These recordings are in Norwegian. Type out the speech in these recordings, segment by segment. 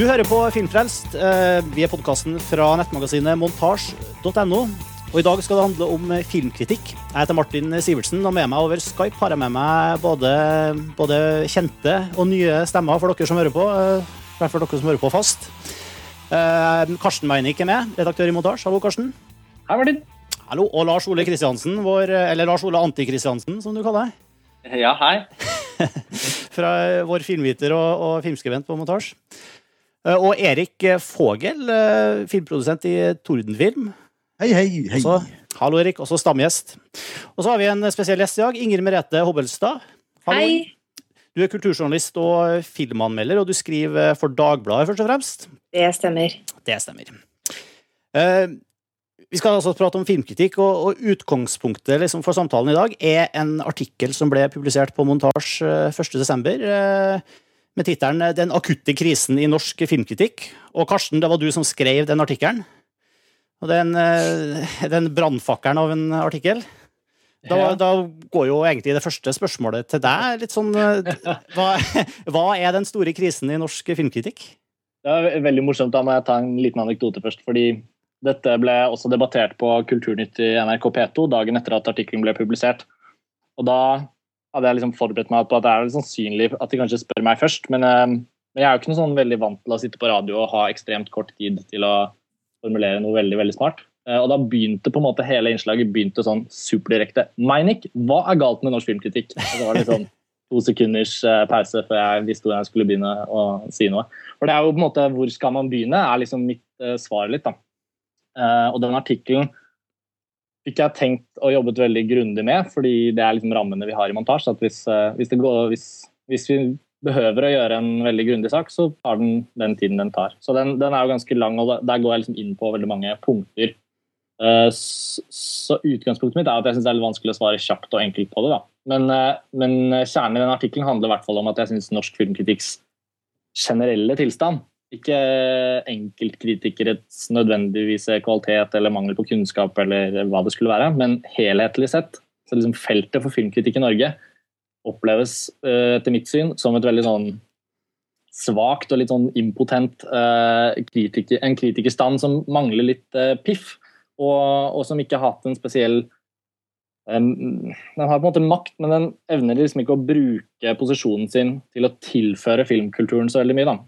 Du hører på Filmfrelst. Eh, Vi er podkasten fra nettmagasinet montasj.no. Og I dag skal det handle om filmkritikk. Jeg heter Martin Sivertsen, og med meg over Skype har jeg med meg både, både kjente og nye stemmer for dere som hører på. eh, I hvert fall dere som hører på fast. Eh, Karsten Meinick er med, redaktør i Montasj. Hallo, Karsten. Hei, Martin. Hallo, Og Lars Ole Kristiansen, vår, eller Lars Ole Anti-Kristiansen, som du kaller deg. Ja, hei. Fra vår filmviter og, og filmskribent på Montasj. Eh, Og Erik Fogel, eh, filmprodusent i Tordenfilm. Hei, hei, hei. Også, hallo, Erik. Også stamgjest. Og så har vi en spesiell gjest i dag. Inger Merete Hobbelstad. Hallo. Hei. Du er kulturjournalist og filmanmelder, og du skriver for Dagbladet, først og fremst. Det stemmer. Det stemmer. Uh, vi skal altså prate om filmkritikk, og, og utgangspunktet liksom, for samtalen i dag er en artikkel som ble publisert på Montasj uh, 1.12. Eh, med tittelen 'Den akutte krisen i norsk filmkritikk'. Og Karsten, det var du som skrev den artikkelen. Og den, en, eh, det er en brannfakkelen av en artikkel. Da, Ja. da går jo egentlig det første spørsmålet til deg. litt sånn, eh, hva, hva er den store krisen i norsk filmkritikk? Det er veldig morsomt. Da må jeg ta en liten anekdote først. fordi dette ble også debattert på Kulturnytt i NRK P2 dagen etter at artikkelen ble publisert. Og da hadde jeg liksom forberedt meg på at det er sannsynlig at de kanskje spør meg først. Men, eh, men jeg er jo ikke noe sånn veldig vant til å sitte på radio og ha ekstremt kort tid til å formulere noe veldig veldig smart. Eh, Og da begynte på en måte hele innslaget begynte sånn superdirekte. Meinick, hva er galt med norsk filmkritikk? Og så var det sånn to sekunders eh, pause før jeg visste hvor jeg skulle begynne å si noe. For det er jo på en måte Hvor skal man begynne? er liksom mitt svar litt. da. Og den artikkelen fikk har tenkt og jobbet veldig grundig med, fordi det er liksom rammene vi har i montasje. at hvis, eh, hvis, går, hvis, hvis vi behøver å gjøre en veldig grundig sak, så tar den den tiden den tar. Så den, den er jo ganske lang, og der går jeg liksom inn på veldig mange punkter. Eh, Så utgangspunktet mitt er at jeg syns det er litt vanskelig å svare kjapt og enkelt på det. da. Men, eh, men kjernen i den artikkelen handler i hvert fall om at jeg syns norsk filmkritikks generelle tilstand, ikke enkeltkritikerets nødvendigvise kvalitet eller mangel på kunnskap eller hva det skulle være, men helhetlig sett, så liksom feltet for filmkritikk i Norge oppleves eh, etter mitt syn som et veldig sånn svakt og litt sånn impotent eh, kritiker, en kritikerstand som mangler litt eh, piff, og, og som ikke har hatt en spesiell Den har på en måte makt, men den evner liksom ikke å bruke posisjonen sin til å tilføre filmkulturen så veldig mye. da.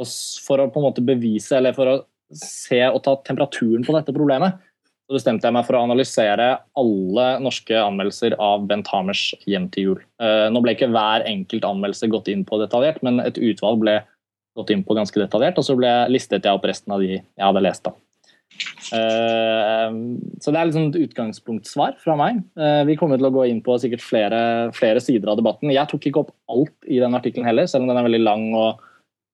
Og for å på en måte bevise, eller for å se og ta temperaturen på dette problemet, så bestemte jeg meg for å analysere alle norske anmeldelser av Bent Hamers 'Hjem til jul'. Eh, nå ble ikke hver enkelt anmeldelse gått inn på detaljert, men et utvalg ble gått inn på ganske detaljert, og så ble, listet jeg opp resten av de jeg hadde lest. da. Eh, så det er liksom et utgangspunktsvar fra meg. Eh, vi kommer til å gå inn på sikkert flere, flere sider av debatten. Jeg tok ikke opp alt i den artikkelen heller, selv om den er veldig lang og,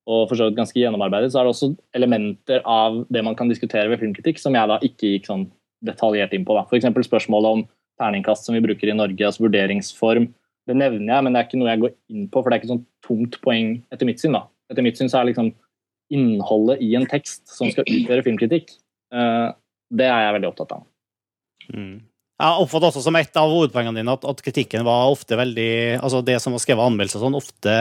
og for så vidt ganske gjennomarbeidet. Så er det også elementer av det man kan diskutere ved filmkritikk som jeg da ikke gikk sånn detaljert inn på. F.eks. spørsmålet om terningkast som vi bruker i Norge, altså vurderingsform. Det nevner jeg, men det er ikke noe jeg går inn på, for det er ikke sånn tomt poeng etter mitt syn. da. Etter mitt syn så er liksom innholdet i en tekst som skal utgjøre filmkritikk, eh, det er jeg veldig opptatt av. Mm. Jeg oppfatter også som et av hovedpoengene dine at, at kritikken var ofte veldig Altså det som var skrevet anmeldelser sånn, ofte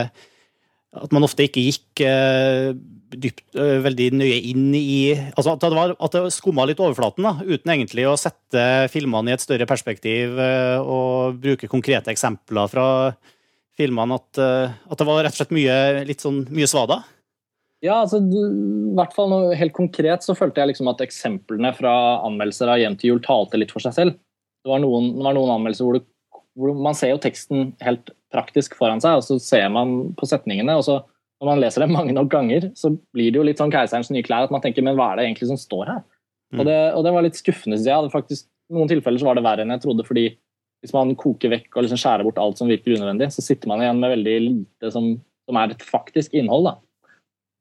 At man ofte ikke gikk eh, dypt, eh, veldig nøye inn i Altså at det, var, at det skumma litt overflaten, da, uten egentlig å sette filmene i et større perspektiv eh, og bruke konkrete eksempler fra filmene. At, at det var rett og slett mye, litt sånn, mye svada. Ja, altså, i hvert fall noe, helt konkret så følte jeg liksom at eksemplene fra anmeldelser av Hjem til jul talte litt for seg selv. Det var noen, det var noen anmeldelser hvor, hvor man ser jo teksten helt praktisk foran seg, og så ser man på setningene, og så når man leser det mange nok ganger, så blir det jo litt sånn keiserens nye klær, at man tenker men hva er det egentlig som står her? Mm. Og, det, og det var litt skuffende, synes jeg. Faktisk, noen tilfeller så var det verre enn jeg trodde, fordi hvis man koker vekk og liksom skjærer bort alt som virker unødvendig, så sitter man igjen med veldig lite som, som er et faktisk innhold. da.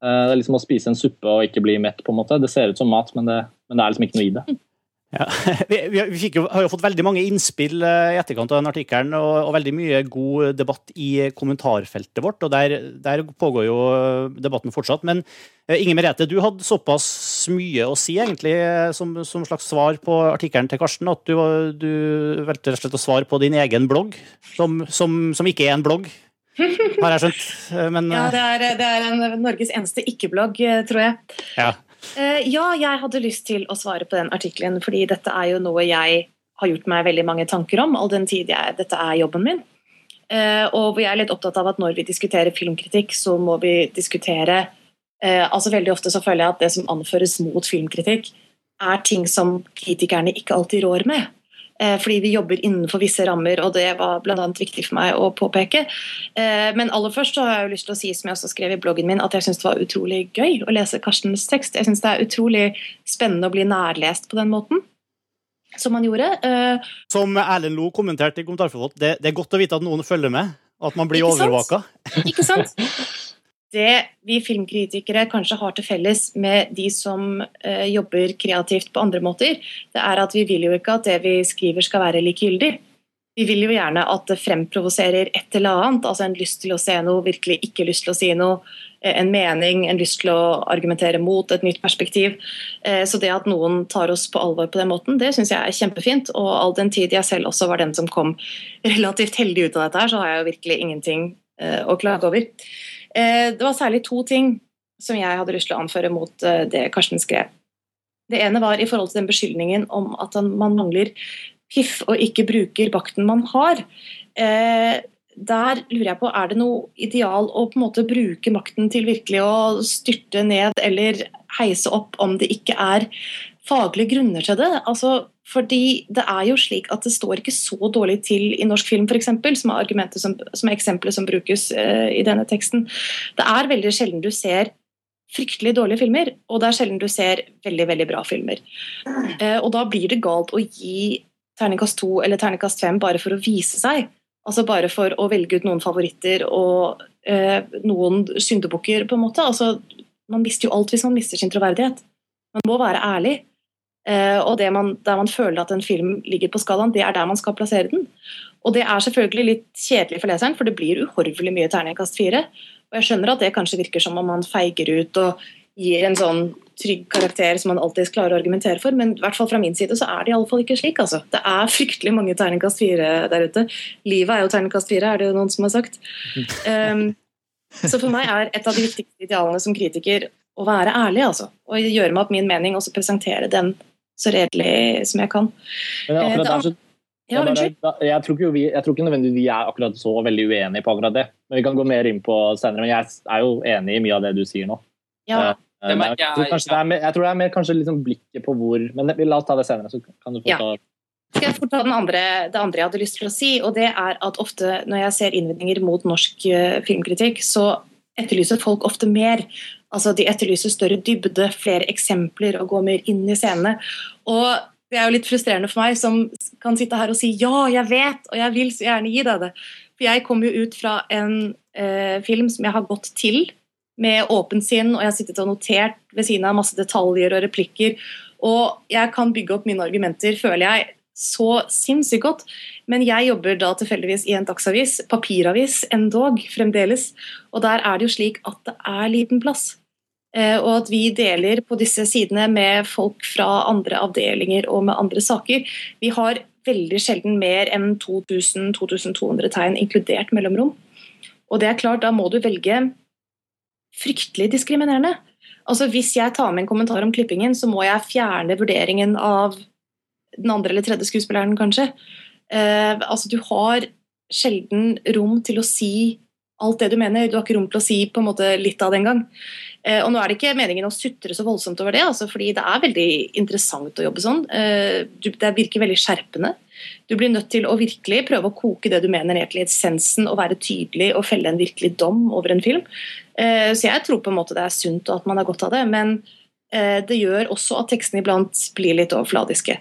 Eh, Det er liksom å spise en suppe og ikke bli mett, på en måte. Det ser ut som mat, men det, men det er liksom ikke noe i det. Ja. Vi, vi, vi jo, har jo fått veldig mange innspill eh, i etterkant av den artikkelen, og, og veldig mye god debatt i kommentarfeltet vårt. og Der, der pågår jo debatten fortsatt. Men eh, Inger Merete, du hadde såpass mye å si egentlig eh, som, som slags svar på artikkelen til Karsten, at du, du valgte rett og slett å svare på din egen blogg, som, som, som ikke er en blogg. har jeg skjønt. Men, ja, det er, det er en, Norges eneste ikke-blogg, tror jeg. Ja. Ja, jeg hadde lyst til å svare på den artikkelen, fordi dette er jo noe jeg har gjort meg veldig mange tanker om, all den tid jeg, dette er jobben min. Og jeg er litt opptatt av at når vi diskuterer filmkritikk, så må vi diskutere altså Veldig ofte så føler jeg at det som anføres mot filmkritikk, er ting som kritikerne ikke alltid rår med. Eh, fordi vi jobber innenfor visse rammer, og det var bl.a. viktig for meg å påpeke. Eh, men aller først så har jeg jo lyst til å si, som jeg også skrev i bloggen min, at jeg syns det var utrolig gøy å lese Karstens tekst. Jeg syns det er utrolig spennende å bli nærlest på den måten. Som han gjorde. Eh, som Erlend Lo kommenterte i kommentarfeltet, det, det er godt å vite at noen følger med. At man blir overvåka. Ikke sant? det vi filmkritikere kanskje har til felles med de som eh, jobber kreativt på andre måter, det er at vi vil jo ikke at det vi skriver skal være likegyldig. Vi vil jo gjerne at det fremprovoserer et eller annet, altså en lyst til å se noe, virkelig ikke lyst til å si noe, eh, en mening, en lyst til å argumentere mot et nytt perspektiv. Eh, så det at noen tar oss på alvor på den måten, det syns jeg er kjempefint. Og all den tid jeg selv også var den som kom relativt heldig ut av dette her, så har jeg jo virkelig ingenting eh, å klage over. Eh, det var særlig to ting som jeg hadde lyst til å anføre mot eh, det Karsten skrev. Det ene var i forhold til den beskyldningen om at man mangler piff og ikke bruker makten man har. Eh, der lurer jeg på, Er det noe ideal å på en måte bruke makten til virkelig å styrte ned eller heise opp om det ikke er faglige grunner til det? Altså, fordi det er jo slik at det står ikke så dårlig til i norsk film, f.eks., som er argumentet som, som er eksempelet som brukes uh, i denne teksten. Det er veldig sjelden du ser fryktelig dårlige filmer, og det er sjelden du ser veldig veldig bra filmer. Uh, og da blir det galt å gi terningkast to eller terningkast fem bare for å vise seg. Altså bare for å velge ut noen favoritter og uh, noen syndebukker, på en måte. Altså, man mister jo alt hvis man mister sin troverdighet. Man må være ærlig. Eh, og man, der man føler at en film ligger på skalaen, det er der man skal plassere den. Og det er selvfølgelig litt kjedelig for leseren, for det blir uhorvelig mye terningkast fire. Og jeg skjønner at det kanskje virker som om man feiger ut og gir en sånn trygg karakter som man alltid klarer å argumentere for, men i hvert fall fra min side så er det iallfall ikke slik. altså. Det er fryktelig mange terningkast fire der ute. Livet er jo terningkast fire, er det jo noen som har sagt. Um, så for meg er et av de viktigste idealene som kritiker å være ærlig, altså. Og gjøre meg opp min mening og så presentere den så redelig som jeg kan. Men akkurat der, så, ja, jeg, jeg, tror ikke vi, jeg tror ikke nødvendigvis vi er akkurat så veldig uenige på akkurat det. Men Vi kan gå mer inn på senere. Men jeg er jo enig i mye av det du sier nå. Ja. Uh, jeg, jeg, tror det er mer, jeg tror det er mer kanskje liksom blikket på hvor Men la oss ta det senere, så kan du få ta skal jeg fort ta andre, det andre jeg hadde lyst til å si, og det er at ofte når jeg ser innvendinger mot norsk uh, filmkritikk, så etterlyser folk ofte mer. Altså De etterlyser større dybde, flere eksempler og gå mer inn i scenene. Og det er jo litt frustrerende for meg som kan sitte her og si ja, jeg vet, og jeg vil så gjerne gi deg det. For jeg kom jo ut fra en eh, film som jeg har gått til med åpent sinn, og jeg har sittet og notert ved siden av masse detaljer og replikker. Og jeg kan bygge opp mine argumenter, føler jeg, så sinnssykt godt. Men jeg jobber da tilfeldigvis i en dagsavis, papiravis endog, fremdeles. Og der er det jo slik at det er liten plass. Eh, og at vi deler på disse sidene med folk fra andre avdelinger og med andre saker. Vi har veldig sjelden mer enn 2000-2200 tegn, inkludert mellomrom. Og det er klart, da må du velge fryktelig diskriminerende. Altså Hvis jeg tar med en kommentar om klippingen, så må jeg fjerne vurderingen av den andre eller tredje skuespilleren, kanskje. Eh, altså, du har sjelden rom til å si alt det du mener. Du har ikke rom til å si på en måte litt av det engang. Eh, og nå er det ikke meningen å sutre så voldsomt over det, altså, fordi det er veldig interessant å jobbe sånn. Eh, det virker veldig skjerpende. Du blir nødt til å virkelig prøve å koke det du mener ned til essensen og være tydelig og felle en virkelig dom over en film. Eh, så jeg tror på en måte det er sunt og at man har godt av det, men eh, det gjør også at tekstene iblant blir litt overfladiske.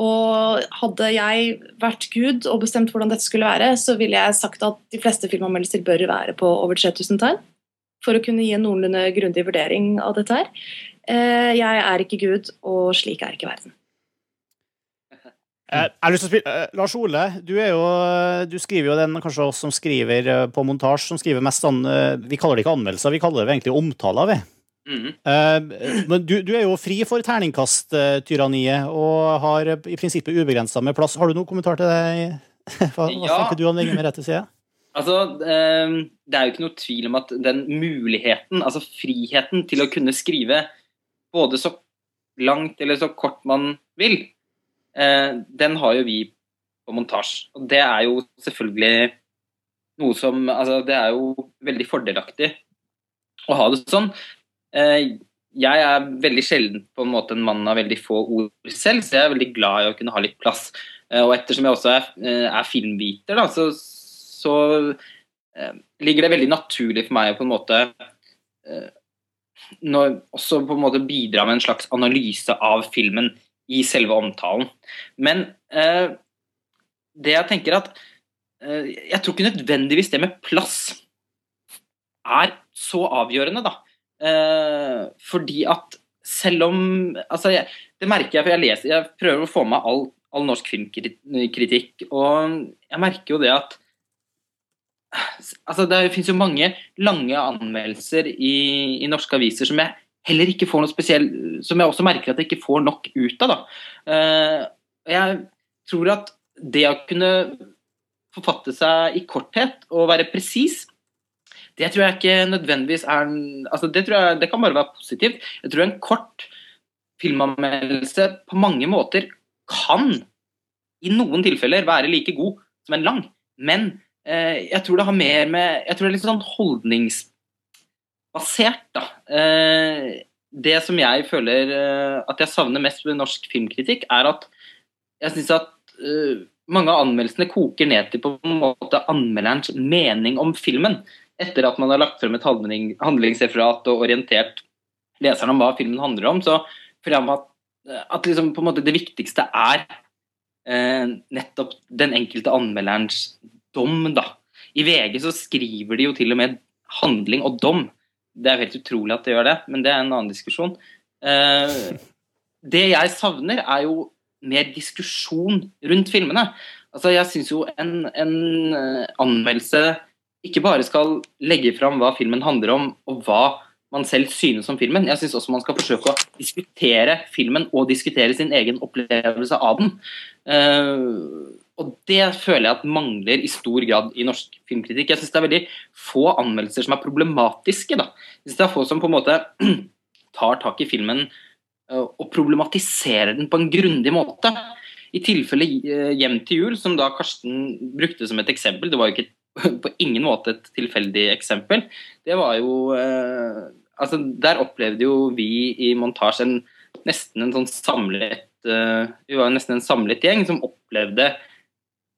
Og hadde jeg vært Gud og bestemt hvordan dette skulle være, så ville jeg sagt at de fleste filmanmeldelser bør være på over 3000 tegn. For å kunne gi en noenlunde grundig vurdering av dette her. Eh, jeg er ikke Gud, og slik er ikke verden. Eh, jeg har lyst til å spille, uh, Lars Ole, du, jo, du, skriver jo den kanskje oss som skriver på montasje, som skriver mest sånn Vi kaller det ikke anmeldelser, vi kaller det egentlig omtaler, vi. Mm. Uh, men du, du, er jo fri for terningkasttyranniet og har i prinsippet ubegrensa med plass. Har du noen kommentar til det? Hva, hva ja. tenker du om det med rette side? Altså, eh, det er jo ikke noe tvil om at den muligheten, altså friheten til å kunne skrive både så langt eller så kort man vil, eh, den har jo vi på montasje. Og det er jo selvfølgelig noe som Altså, det er jo veldig fordelaktig å ha det sånn. Eh, jeg er veldig sjelden på en måte en mann av veldig få ord selv, så jeg er veldig glad i å kunne ha litt plass. Og ettersom jeg også er, er filmviter, da, så så eh, ligger det veldig naturlig for meg å på en måte eh, når, også på en måte bidra med en slags analyse av filmen i selve omtalen. Men eh, det jeg tenker at eh, Jeg tror ikke nødvendigvis det med plass er så avgjørende, da. Eh, fordi at selv om altså jeg, Det merker jeg, for jeg leser Jeg prøver å få med all, all norsk filmkritikk, og jeg merker jo det at altså Det finnes jo mange lange anmeldelser i, i, norske aviser som jeg heller ikke får noe spesiell Som jeg også merker at jeg ikke får nok ut av. da. Uh, jeg tror at det å kunne forfatte seg i korthet og være presis, det tror jeg ikke nødvendigvis er altså det, jeg, det kan bare være positivt. Jeg tror en kort filmanmeldelse på mange måter kan i noen tilfeller være like god som en lang. Men Eh, jeg tror det har mer med Jeg tror det er litt sånn holdningsbasert, da. Eh, det som jeg føler eh, at jeg savner mest ved norsk filmkritikk, er at jeg syns at mange av anmeldelsene koker ned til på en måte anmelderens mening om filmen. Etter at man har lagt frem et handling, handlingsreferat og orientert leseren om hva filmen handler om, så føler jeg at, at liksom på en måte det viktigste er eh, nettopp den enkelte anmelderens dom, da. I VG så skriver de jo til og med handling og dom. Det er helt utrolig at de gjør det, men det er en annen diskusjon. Eh, det jeg savner, er jo mer diskusjon rundt filmene. Altså, jeg syns jo en, en uh, anmeldelse ikke bare skal legge fram hva filmen handler om, og hva man selv synes om filmen. Jeg syns også man skal forsøke å diskutere filmen og diskutere sin egen opplevelse av den. Uh, og det føler jeg at mangler i stor grad i norsk filmkritikk. Jeg syns det er veldig få anmeldelser som er problematiske. Da. Jeg synes det er få som på en måte tar tak i filmen uh, og problematiserer den på en grundig måte. I tilfelle uh, 'Hjem til jul', som da Karsten brukte som et eksempel, det var jo ikke på ingen måte et tilfeldig eksempel. Det var jo øh, Altså, der opplevde jo vi i montasje en, nesten en sånn samlet Vi var nesten en samlet gjeng som opplevde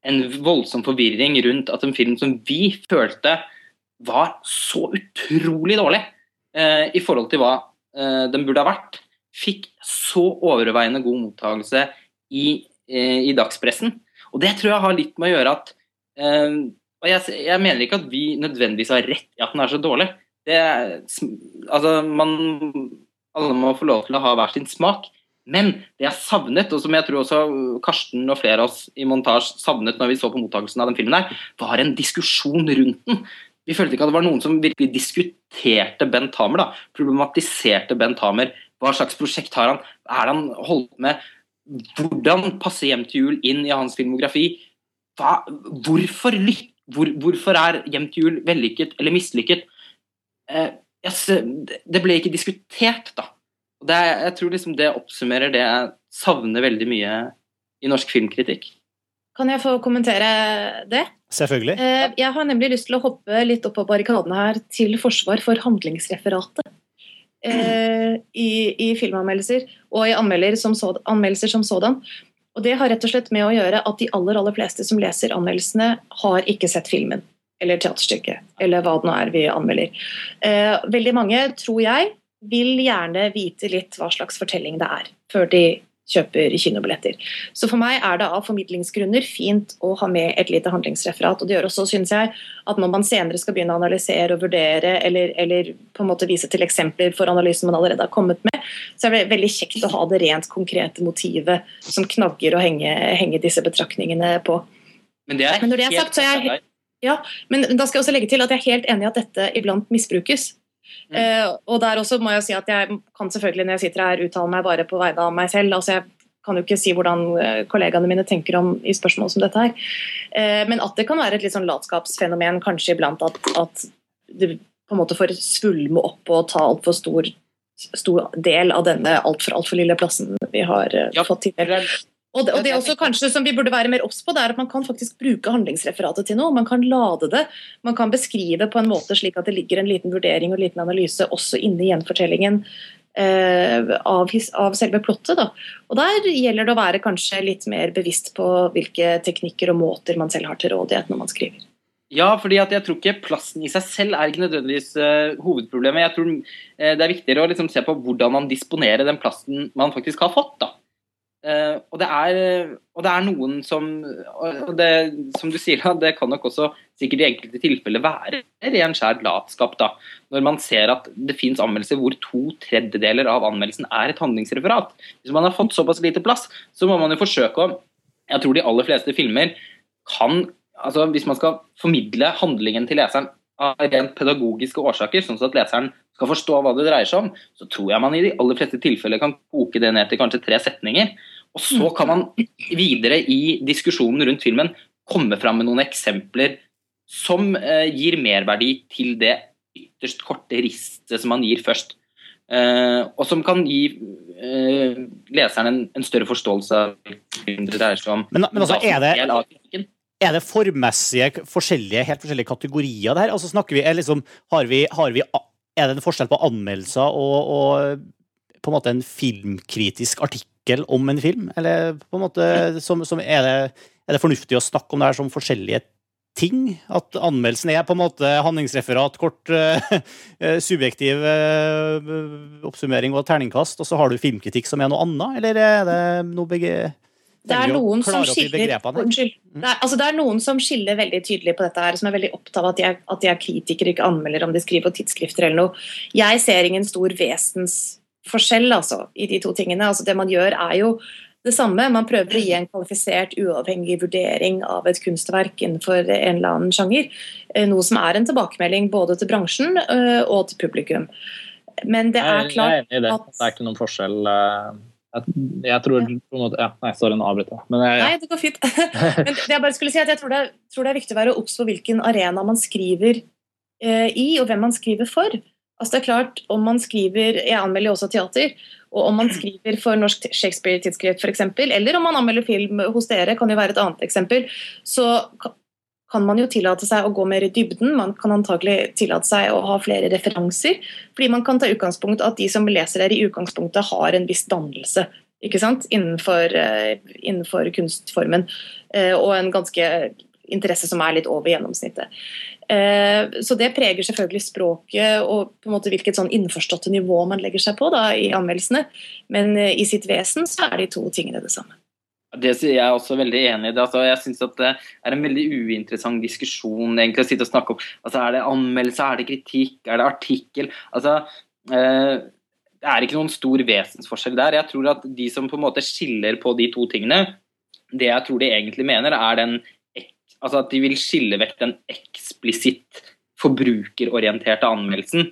en voldsom forvirring rundt at en film som vi følte var så utrolig dårlig eh, i forhold til hva eh, den burde ha vært, fikk så overveiende god mottakelse i, eh, i, dagspressen. Og det tror jeg har litt med å gjøre at eh, Og jeg, jeg, mener ikke at vi nødvendigvis har rett i at den er så dårlig. Det, altså, man, alle må få lov til å ha hver sin smak. Men det jeg savnet, og som jeg tror også Karsten og flere av oss i montasje savnet når vi så på mottakelsen av den filmen, her, var en diskusjon rundt den. Vi følte ikke at det var noen som virkelig diskuterte Bent Hamer. da, Problematiserte Bent Hamer. Hva slags prosjekt har han? Er det han holdt med? Hvordan passer Hjem til jul inn i hans filmografi? Hva, hvorfor, hvor, hvorfor, er Hjem til jul vellykket eller mislykket? Eh, yes, det ble ikke diskutert, da. Det, jeg tror liksom det oppsummerer det jeg savner veldig mye i norsk filmkritikk. Kan jeg få kommentere det? Selvfølgelig. Eh, jeg har nemlig lyst til å hoppe litt opp på barrikadene her til forsvar for handlingsreferatet. Eh, I, i filmanmeldelser og i anmeldelser som, så, anmeldelser som sådan. Og Det har rett og slett med å gjøre at de aller aller fleste som leser anmeldelsene, har ikke sett filmen eller teaterstykket, eller hva det nå er vi anmelder. Eh, veldig mange, tror jeg, vil gjerne vite litt hva slags fortelling det er, før de kjøper kinobilletter. Så for meg er det av formidlingsgrunner fint å ha med et lite handlingsreferat. og Det gjør også, synes jeg, at når man senere skal begynne å analysere og vurdere, eller, eller på en måte vise til eksempler for analysen man allerede har kommet med, så er det veldig kjekt å ha det rent konkrete motivet som knagger å henge, henge disse betraktningene på. Men, det er men når det er sagt, så er jeg ja, men da skal jeg også legge til at jeg er helt enig i at dette iblant misbrukes. Mm. Uh, og der også må jeg si at jeg kan selvfølgelig når jeg sitter her uttale meg bare på vegne av meg selv. altså Jeg kan jo ikke si hvordan eh, kollegaene mine tenker om i spørsmål som dette her. Eh, men at det kan være et litt sånn latskapsfenomen kanskje iblant at, at det på en måte får svulme opp og ta altfor stor, stor del av denne altfor altfor lille plassen vi har eh, Ja, fått tildelt. Og det, og det er også kanskje som vi burde være mer obs på, det er at man kan faktisk bruke handlingsreferatet til noe. Man kan lade det. Man kan beskrive på en måte slik at det ligger en liten vurdering og en liten analyse også inne i gjenfortellingen eh, av, av selve plottet. Da. Og der gjelder det å være kanskje litt mer bevisst på hvilke teknikker og måter man selv har til rådighet når man skriver. Ja, fordi at jeg tror ikke plassen i seg selv er ikke nødvendigvis uh, hovedproblemet. Jeg tror uh, det er viktigere å liksom, se på hvordan man disponerer den plassen man faktisk har fått. da. Uh, og, det er, og, det er, noen som og det, Som du sier, det kan nok også sikkert i enkelte tilfeller være ren skjær latskap. da, Når man ser at det finnes anmeldelser hvor to tredjedeler av anmeldelsen er et handlingsreferat. Hvis man har fått såpass lite plass, så må man jo forsøke å Jeg tror de aller fleste filmer kan altså Hvis man skal formidle handlingen til leseren av rent pedagogiske årsaker, sånn at leseren skal forstå hva det dreier seg om, så tror jeg man i de aller fleste tilfeller kan koke det ned til kanskje tre setninger. Og så kan man videre i diskusjonen rundt filmen komme fram med noen eksempler som eh, gir merverdi til det ytterst korte ristet som man gir først. Eh, og som kan gi eh, leseren en, en, større forståelse av hva det dreier seg om. Men, men altså, er det er det formessige forskjellige, helt forskjellige kategorier der? Altså snakker vi, liksom, har vi, har vi, er det en forskjell på anmeldelser og, og, på en måte en filmkritisk artikkel om en film? Eller på en måte, som, som er, det, er, det, fornuftig å snakke om det her som forskjellige ting? At anmeldelsen er på en måte handlingsreferat, kort, uh, subjektiv uh, oppsummering og terningkast, og så har du filmkritikk som er noe annet? Eller er det noe begge det er, noen som skiller, unnskyld, det, er, altså det er noen som skiller veldig tydelig på dette her, som er veldig opptatt av at de er, at de er kritikere, ikke anmelder om de skriver på tidsskrifter eller noe. Jeg ser ingen stor vesensforskjell altså, i de to tingene. Altså, det man gjør, er jo det samme. Man prøver å gi en kvalifisert, uavhengig vurdering av et kunstverk innenfor en eller annen sjanger. Eh, noe som er en tilbakemelding både til bransjen eh, og til publikum. Men det er klart at Jeg er enig i det. Det er ikke noen forskjell. Jeg, jeg tror på en måte, ja, Nei, sorry, nå avbryter jeg. Men ja. Nei, det går fint. Men det jeg bare skulle si at jeg tror det, tror det er viktig å være obs på hvilken arena man skriver eh, i, og hvem man skriver for. Altså det er klart, om man skriver, Jeg anmelder jo også teater. og Om man skriver for Norsk Shakespeare-tidsskrift f.eks., eller om man anmelder film hos dere, kan jo være et annet eksempel, så kan man jo tillate seg å gå mer i dybden. Man kan antagelig tillate seg å ha flere referanser. Fordi man kan ta utgangspunkt at de som leser der, i utgangspunktet har en viss dannelse ikke sant? Innenfor, uh, innenfor kunstformen. Uh, og en ganske interesse som er litt over gjennomsnittet. Uh, så det preger selvfølgelig språket og på en måte hvilket sånn innforståtte nivå man legger seg på da, i anmeldelsene. Men i sitt vesen så er de to tingene det samme. Det er jeg også veldig enig i. Altså, jeg syns det er en veldig uinteressant diskusjon egentlig å sitte og snakke om altså, Er det anmeldelse, er det kritikk, er det artikkel? Altså, eh, det er ikke noen stor vesensforskjell der. Jeg tror at de som på en måte skiller på de to tingene, det jeg tror de egentlig mener, er den altså at de vil skille vekk den eksplisitt forbrukerorienterte anmeldelsen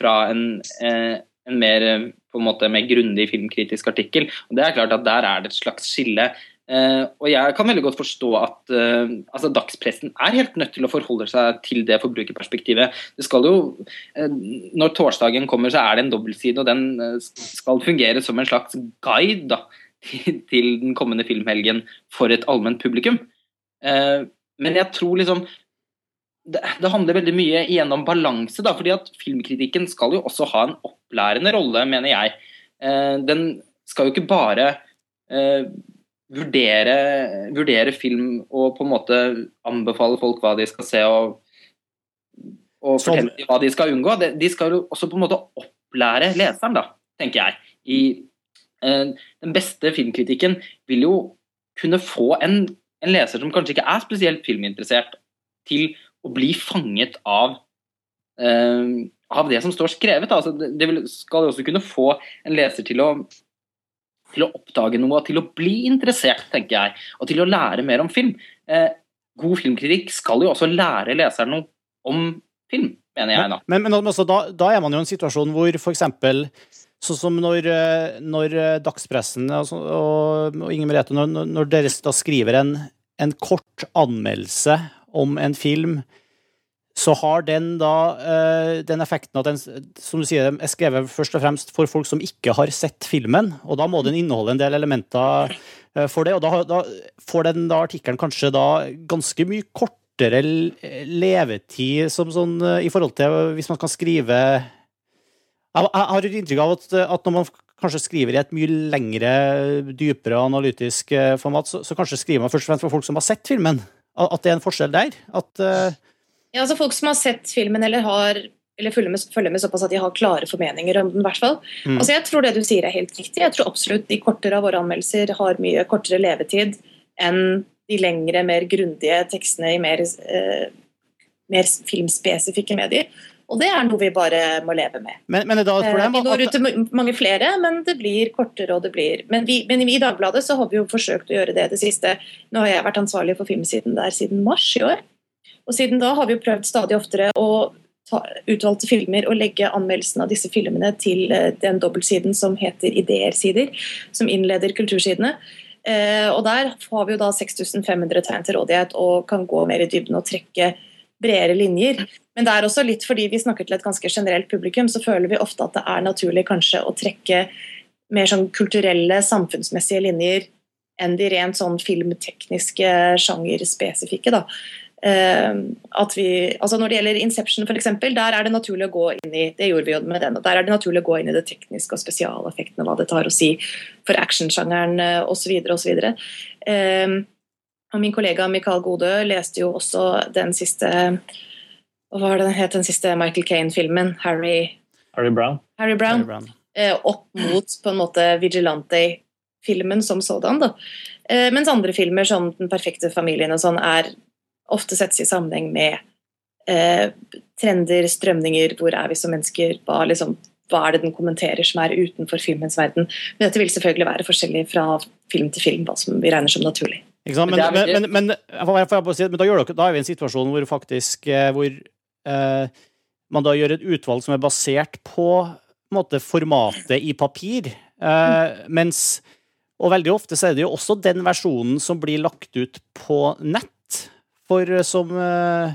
fra en, eh, en mer på en måte mer grundig filmkritisk artikkel. Og det er klart at Der er det et slags skille. Uh, og jeg kan veldig godt forstå at uh, altså dagspressen er helt nødt til å forholde seg til det forbrukerperspektivet. Det skal jo, uh, Når torsdagen kommer, så er det en dobbeltside, og den skal fungere som en slags guide da, til, til, den kommende filmhelgen for et allment publikum. men jeg tror liksom det, det, handler veldig mye igjen om balanse, da, fordi at filmkritikken skal jo også ha en opplærende rolle, mener jeg. Eh, den skal jo ikke bare eh, vurdere, vurdere, film og på en måte anbefale folk hva de skal se og, og fortelle dem hva de skal unngå. De, de, skal jo også på en måte opplære leseren, da, tenker jeg. I, eh, den beste filmkritikken vil jo kunne få en, en leser som kanskje ikke er spesielt filminteressert, til å bli fanget av, uh, av det som står skrevet. Altså, det, vil, skal også kunne få en leser til å, til å oppdage noe, til å bli interessert, tenker jeg, og til å lære mer om film. Uh, god filmkritikk skal jo også lære leseren noe om film, mener jeg. da. Men, men altså, da, da, er man jo i en situasjon hvor f.eks. Sånn som når, eh, når eh, dagspressen altså, og, og Inger Merete, når, når dere da skriver en, en, kort anmeldelse om en film, så har den da uh, den effekten at den, som du sier, er skrevet først og fremst for folk som ikke har sett filmen, og da må den inneholde en del elementer uh, for det, og da, da får den da artikkelen kanskje da ganske mye kortere levetid som sånn uh, i forhold til hvis man kan skrive jeg, har et inntrykk av at, at, når man kanskje skriver i et mye lengre, dypere analytisk eh, format, så, så, kanskje skriver man først og fremst for folk som har sett filmen. At det er en forskjell der? At, uh... Ja, altså folk som har sett filmen eller har eller følger med, følger med, såpass at de har klare formeninger om den. hvert fall. Mm. Altså jeg tror det du sier er helt riktig. Jeg tror absolutt de kortere av våre anmeldelser har mye kortere levetid enn de lengre, mer grundige tekstene i mer, eh, mer filmspesifikke medier. Og det er noe vi bare må leve med. Men, men da, eh, vi når ut til mange flere, men det blir kortere og det blir Men, vi, men i Dagbladet så har vi jo forsøkt å gjøre det det siste. Nå har jeg vært ansvarlig for filmsiden der siden mars i år. Og siden da har vi jo prøvd stadig oftere å ta utvalgte filmer og legge anmeldelsen av disse filmene til eh, den dobbeltsiden som heter Ideer-sider, som innleder kultursidene. Eh, og der har vi jo da 6500 tegn til rådighet og kan gå mer i dybden og trekke bredere linjer. Men det er også litt fordi vi snakker til et ganske generelt publikum, så føler vi ofte at det er naturlig kanskje å trekke mer sånn kulturelle, samfunnsmessige linjer enn de rent sånn filmtekniske, sjangerspesifikke. da. Uh, at vi, altså Når det gjelder Inception, for eksempel, der er det naturlig å gå inn i det gjorde vi jo med den, og der er det naturlig å gå inn i det tekniske og spesialeffektene, hva det tar å si for actionsjangeren osv. osv. Uh, og min kollega Mikael Godø leste jo også den siste Hva var det den het, den siste Michael Kane-filmen? Harry, Harry Brown. Harry Brown. Harry Brown. Eh, opp mot på en måte Vigilante-filmen som sådan. Da. Eh, mens andre filmer, som Den perfekte familien og sånn, er ofte settes i sammenheng med eh, trender, strømninger, hvor er vi som mennesker, hva, liksom, hva er det den kommenterer som er utenfor filmens verden. Men dette vil selvfølgelig være forskjellig fra film til film, hva som vi regner som naturlig. Men, men, men, men, da, gjør dere, da er vi i en situasjon hvor faktisk eh, hvor, eh, man da gjør et utvalg som er basert på, på måte, formatet i papir. Eh, mens Og veldig ofte så er det jo også den versjonen som blir lagt ut på nett. For eh, som eh,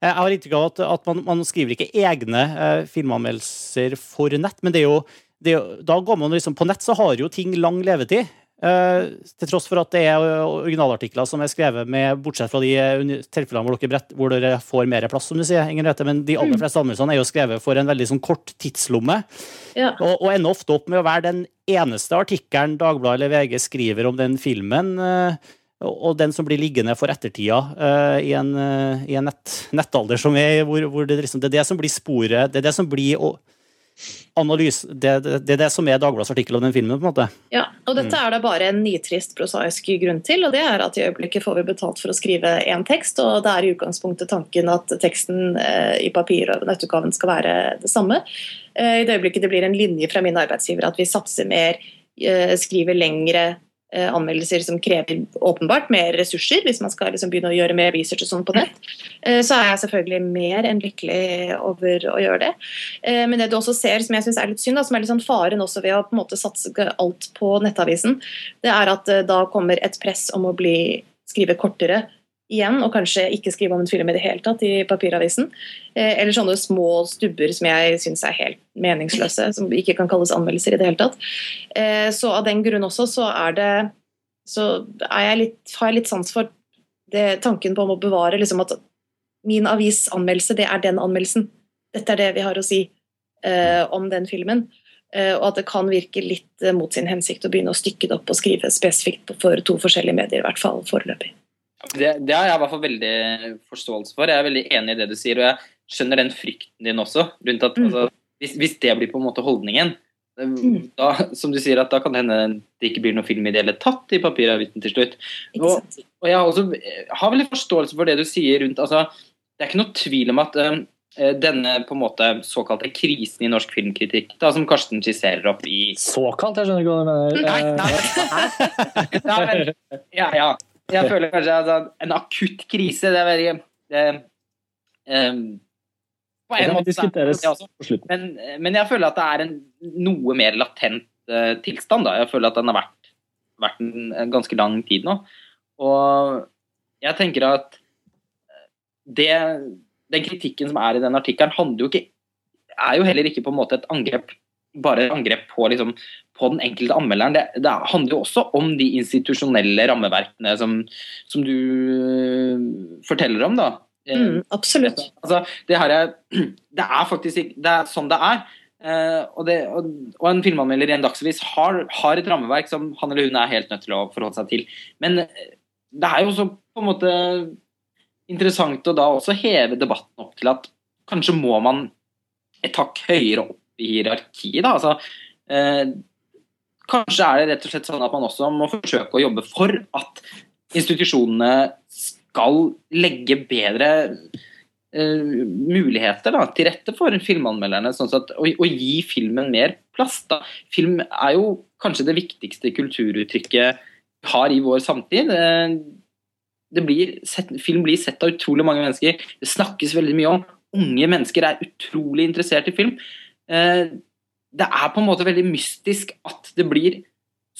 Jeg har inntrykk av at, at man, man, skriver ikke egne eh, filmanmeldelser for nett, men det er jo det, da går man liksom, På nett så har jo ting lang levetid. Uh, til tross for at det er originalartikler som er skrevet med, bortsett fra de eh, tilfellene hvor dere, brett, hvor dere får mer plass, som du sier, Inger Rete, men de aller mm. fleste anmeldelsene er jo skrevet for en veldig sånn kort tidslomme. Ja. Og, og, ender ofte opp med å være den eneste artikkelen Dagbladet eller VG skriver om den filmen. Uh, og den som blir liggende for ettertida uh, i en, i en nett, nettalder som er, hvor, hvor det, liksom, det, er det som blir sporet, det er det som blir og, analyse, det, det, det, er det som er Dagbladets artikkel om den filmen. på en måte. Ja, og dette mm. er det bare en nitrist prosaisk grunn til, og det er at i øyeblikket får vi betalt for å skrive én tekst, og det er i utgangspunktet tanken at teksten eh, i papir og nettutgaven skal være det samme. Eh, I det øyeblikket det blir en linje fra min arbeidsgiver at vi satser mer, eh, skriver lengre anmeldelser som krever åpenbart mer ressurser, hvis man skal liksom begynne å gjøre mer research og sånn på nett, eh, så er jeg selvfølgelig mer enn lykkelig over å gjøre det. Eh, men det du også ser, som jeg syns er litt synd, da, som er litt sånn faren også ved å på en måte satse alt på nettavisen, det er at da kommer et press om å bli skrive kortere igjen, og kanskje ikke skrive om en film i det hele tatt i papiravisen. Eh, eller sånne små stubber som jeg syns er helt meningsløse, som ikke kan kalles anmeldelser i det hele tatt. Eh, så av den grunn også så er det så jeg litt, har jeg litt sans for det, tanken på om å bevare liksom at min avisanmeldelse, det er den anmeldelsen. Dette er det vi har å si eh, om den filmen. Og at det kan virke litt mot sin hensikt å begynne å stykke det opp og skrive spesifikt for to forskjellige medier, i hvert fall foreløpig. Det, det, har jeg i hvert fall veldig forståelse for. Jeg er veldig enig i det du sier. Og jeg skjønner den frykten din også. rundt at mm. altså, hvis, hvis, det blir på en måte holdningen, eh, mm. da, som du sier, at da kan det hende det ikke blir noen film i det hele tatt i papiravisen til slutt. Og, og, jeg har også har veldig forståelse for det du sier rundt altså, Det er ikke noe tvil om at um, denne på en måte såkalte krisen i norsk filmkritikk, da, som Karsten skisserer opp i Såkalt? Jeg skjønner ikke hva du mener. Nei, nei, nei, ja, ja. Jeg føler kanskje at en akutt krise det er veldig det, um, på en måte er diskuteres på slutten. Men, men jeg føler at det er en noe mer latent uh, tilstand. Da. Jeg føler at den har vært, vært en, en ganske lang tid nå. Og jeg tenker at eh, det, den kritikken som er i den artikkelen, handler jo ikke er jo heller ikke på en måte et angrep bare angrep på, liksom, på den enkelte anmelderen. Det, det handler jo også om de institusjonelle rammeverkene som, som du eh, forteller om. da. Eh, Mm, absolutt. Altså, det, her er, det er faktisk Det er sånn det er. Uh, og, det, og, og en filmanmelder i en dagsavis har, har et rammeverk som han eller hun er helt nødt til å forholde seg til. Men det er jo også på en måte interessant å da også heve debatten opp til at kanskje må man et hakk høyere opp i hierarkiet. da, altså eh, Kanskje er det rett og slett sånn at man også må forsøke å jobbe for at institusjonene skal legge bedre eh, muligheter da, til rette for filmanmelderne, sånn at, og, og gi filmen mer plass. Da. Film er jo kanskje det viktigste kulturuttrykket vi har i vår samtid. Eh, blir sett, film blir sett av utrolig mange mennesker. Det snakkes veldig mye om. Unge mennesker er utrolig interessert i film. Eh, det er på en måte veldig mystisk at det blir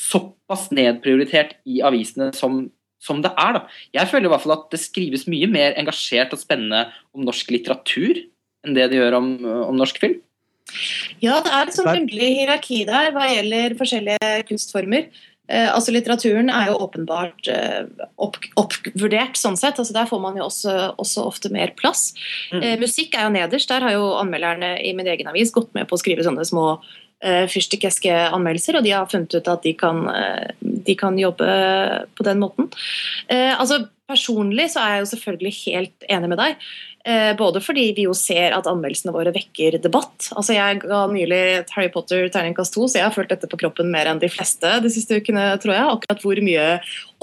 såpass nedprioritert i avisene som, som det er. Da. Jeg føler i hvert fall at det skrives mye mer engasjert og spennende om norsk litteratur enn det det gjør om, om norsk film. Ja, det er et sånt underlig hierarki der hva gjelder forskjellige kunstformer. Eh, altså Litteraturen er jo åpenbart eh, opp, oppvurdert sånn sett. altså Der får man jo også, også ofte mer plass. Mm. Eh, musikk er jo nederst. Der har jo anmelderne i min egen avis gått med på å skrive sånne små eh, fyrstikkeske anmeldelser, og de har funnet ut at de kan, eh, de kan jobbe på den måten. Eh, altså Personlig så er jeg jo selvfølgelig helt enig med deg. Eh, både fordi vi jo ser at anmeldelsene våre vekker debatt. Altså Jeg ga nylig et Harry Potter terningkast 2, så jeg har følt dette på kroppen mer enn de fleste de siste ukene, tror jeg. Akkurat hvor mye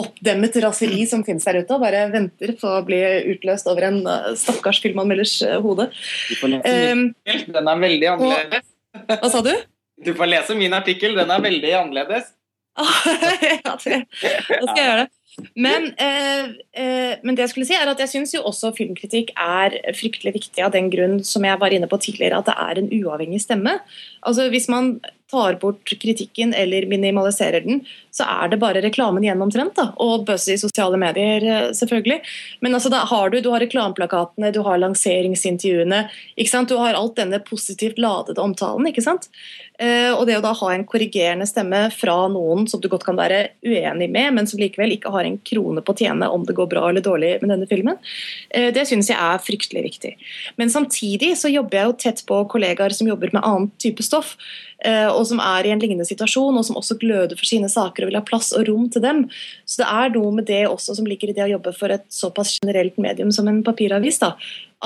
oppdemmet raseri som finnes der ute, og bare venter på å bli utløst over en uh, stakkars filmanmelders uh, hode. Um, den er veldig annerledes. hva sa du? Du får lese min artikkel, den er veldig annerledes. ja, det, da skal jeg gjøre det. Men, eh, eh, men det jeg skulle si er at jeg syns jo også filmkritikk er fryktelig viktig av den grunn som jeg var inne på tidligere, at det er en uavhengig stemme. Altså Hvis man tar bort kritikken eller minimaliserer den, så er det bare reklamen igjen omtrent. Og buzz i sosiale medier, eh, selvfølgelig. Men altså da har du, du har reklameplakatene, du har lanseringsintervjuene, ikke sant? du har alt denne positivt ladede omtalen. ikke sant? Eh, og det å da ha en korrigerende stemme fra noen som du godt kan være uenig med, men som likevel ikke har en krone på å tjene om det går bra eller dårlig med denne filmen, eh, det syns jeg er fryktelig viktig. Men samtidig så jobber jeg jo tett på kollegaer som jobber med annen type stoff, eh, og som er i en lignende situasjon, og som også gløder for sine saker og vil ha plass og rom til dem. Så det er noe med det også som ligger i det å jobbe for et såpass generelt medium som en papiravis. da,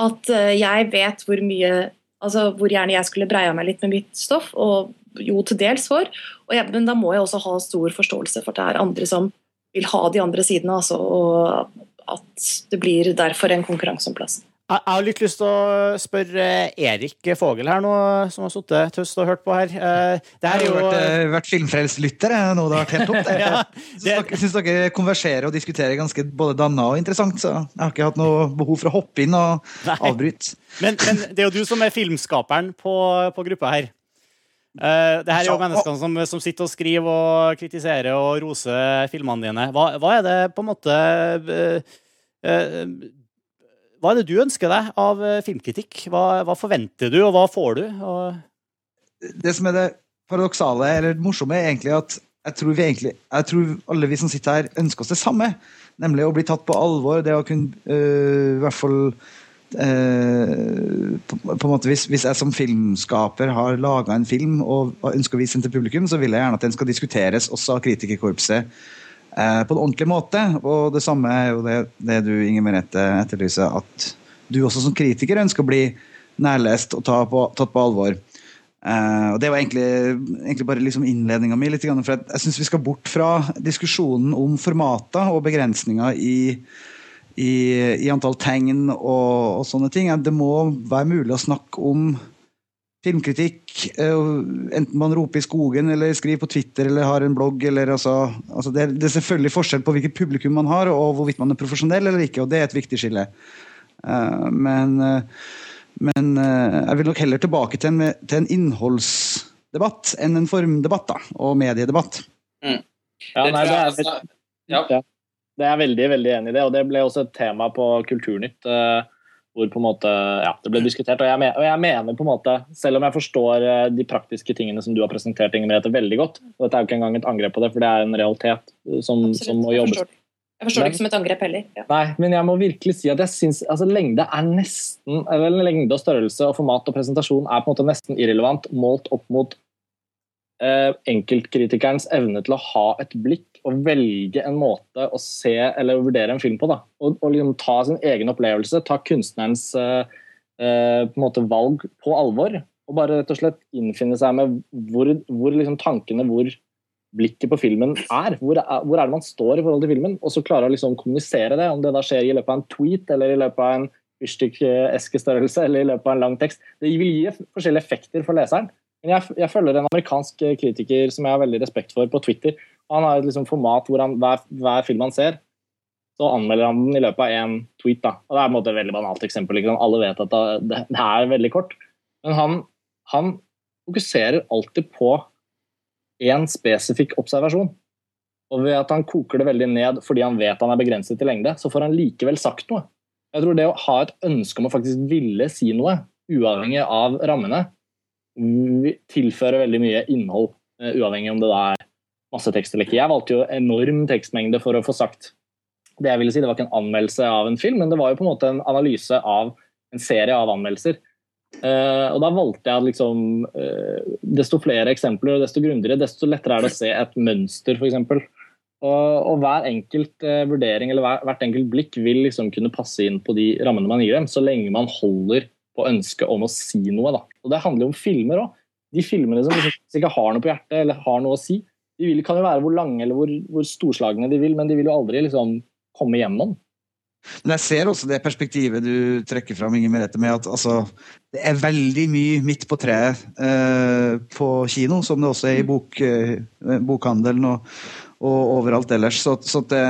At eh, jeg vet hvor mye altså hvor gjerne jeg skulle breia meg litt med mitt stoff, og jo til dels for. Jeg, men da må jeg også ha stor forståelse for at det er andre som vil ha de andre sidene, altså, og at det blir derfor en konkurranse om plassen. Jeg jeg har litt lyst til å spørre Erik Fogel her nå, som har sittet tøst og hørt på her. Eh, Det her Jeg er jo har vært, eh, vært filmfrelst lytter. Nå det har vært helt topp. Ja, det... syns dere, konverserer og diskuterer ganske både danna og interessant, så jeg har ikke hatt noe behov for å hoppe inn og Nei. avbryte. Men, men det er jo du som er filmskaperen på, på gruppa her. Eh, det her er jo menneskene som, som sitter og skriver og kritiserer og roser filmene dine. Hva, hva er det på en måte Hva er det du ønsker deg av eh, filmkritikk? Hva, hva forventer du, og hva får du? Og, Det som er det paradoksale, eller det morsomme, er egentlig at jeg tror, egentlig, jeg tror alle vi som sitter her, ønsker oss det samme. Nemlig å bli tatt på alvor. Det å kunne øh, i hvert fall øh, på, på en måte hvis, hvis jeg som filmskaper har laga en film og ønsker å vise den til publikum, så vil jeg gjerne at den skal diskuteres også av kritikerkorpset eh, på en ordentlig måte. Og det samme er jo det, det du Inger Merete etterlyser, at du også som kritiker ønsker å bli nærlest og ta på, tatt på alvor. Eh, og Det var egentlig, egentlig bare liksom innledninga mi. litt, for Jeg, jeg syns vi skal bort fra diskusjonen om formater og begrensninger i, i, i antall tegn og, og sånne ting. Det må være mulig å snakke om filmkritikk, eh, enten man roper i skogen eller skriver på Twitter eller har en blogg. Eller, altså, altså det, er, det er selvfølgelig forskjell på hvilket publikum man har og hvorvidt man er profesjonell eller ikke, og det er et viktig skille. Eh, men eh, men jeg vil nok heller tilbake til en, til en, innholdsdebatt enn en formdebatt da, og mediedebatt. Mm. Ja, nei, det, er, det, ja. det er jeg veldig, veldig enig i det, og det ble også et tema på Kulturnytt. Uh, hvor på en måte, ja, det ble diskutert. Og jeg, mener, og jeg, mener på en måte, Selv om jeg forstår de praktiske tingene som du har presentert, Inger Merete, veldig godt og Dette er jo ikke engang et angrep på det, for det er en realitet som, som må jobbes jeg forstår det ikke som et angrep heller. Ja. Nei, men jeg må virkelig si at jeg syns altså, lengde er nesten eller lengde og størrelse og format og presentasjon er på en måte nesten irrelevant målt opp mot eh, enkeltkritikerens evne til å ha et blikk og velge en måte å se eller vurdere en film på. da. Og, og liksom ta sin egen opplevelse, ta kunstnerens eh, eh, på måte valg på alvor. Og bare rett og slett innfinne seg med hvor, hvor liksom tankene, hvor blikket på filmen er. Hvor, er. hvor, er. det man står i forhold til filmen? Og så klare å liksom kommunisere det. Om det da skjer i løpet av en tweet eller i løpet av en fyrstikkeskestørrelse eller i løpet av en lang tekst. Det vil gi forskjellige effekter for leseren. Men jeg, jeg, følger en amerikansk kritiker som jeg har veldig respekt for, på Twitter. Han har et liksom format hvor han, hver, hver, film han ser, så anmelder han den i løpet av én tweet. Da. Og Det er på en måte et veldig banalt eksempel. Liksom. Alle vet at det, det, er veldig kort. Men han, han fokuserer alltid på én spesifikk observasjon. Og ved at han koker det veldig ned fordi han vet han er begrenset til lengde, så får han likevel sagt noe. Jeg tror det å ha et ønske om å faktisk ville si noe, uavhengig av rammene, tilfører veldig mye innhold, eh, uavhengig om det da er masse tekst eller ikke. Jeg valgte jo enorm tekstmengde for å få sagt det jeg ville si. Det var ikke en anmeldelse av en film, men det var jo på en måte en analyse av en serie av anmeldelser. Uh, og da valgte jeg liksom uh, Desto flere eksempler og desto grundigere, desto lettere er det å se et mønster, f.eks. Og, og hver enkelt uh, vurdering eller hver, hvert enkelt blikk vil liksom kunne passe inn på de rammene man gir dem, så lenge man holder på ønsket om å si noe. Da. Og Det handler jo om filmer òg. De filmene som liksom ikke har noe på hjertet eller har noe å si, de vil, kan jo være hvor lange eller hvor, hvor storslagne de vil, men de vil jo aldri liksom komme gjennom. Men jeg ser også det perspektivet du trekker fram, Inger Merete, med at altså, det er veldig mye midt på treet eh, på kino, som det også er i bok, eh, bokhandelen og, og, overalt ellers. Så, så det,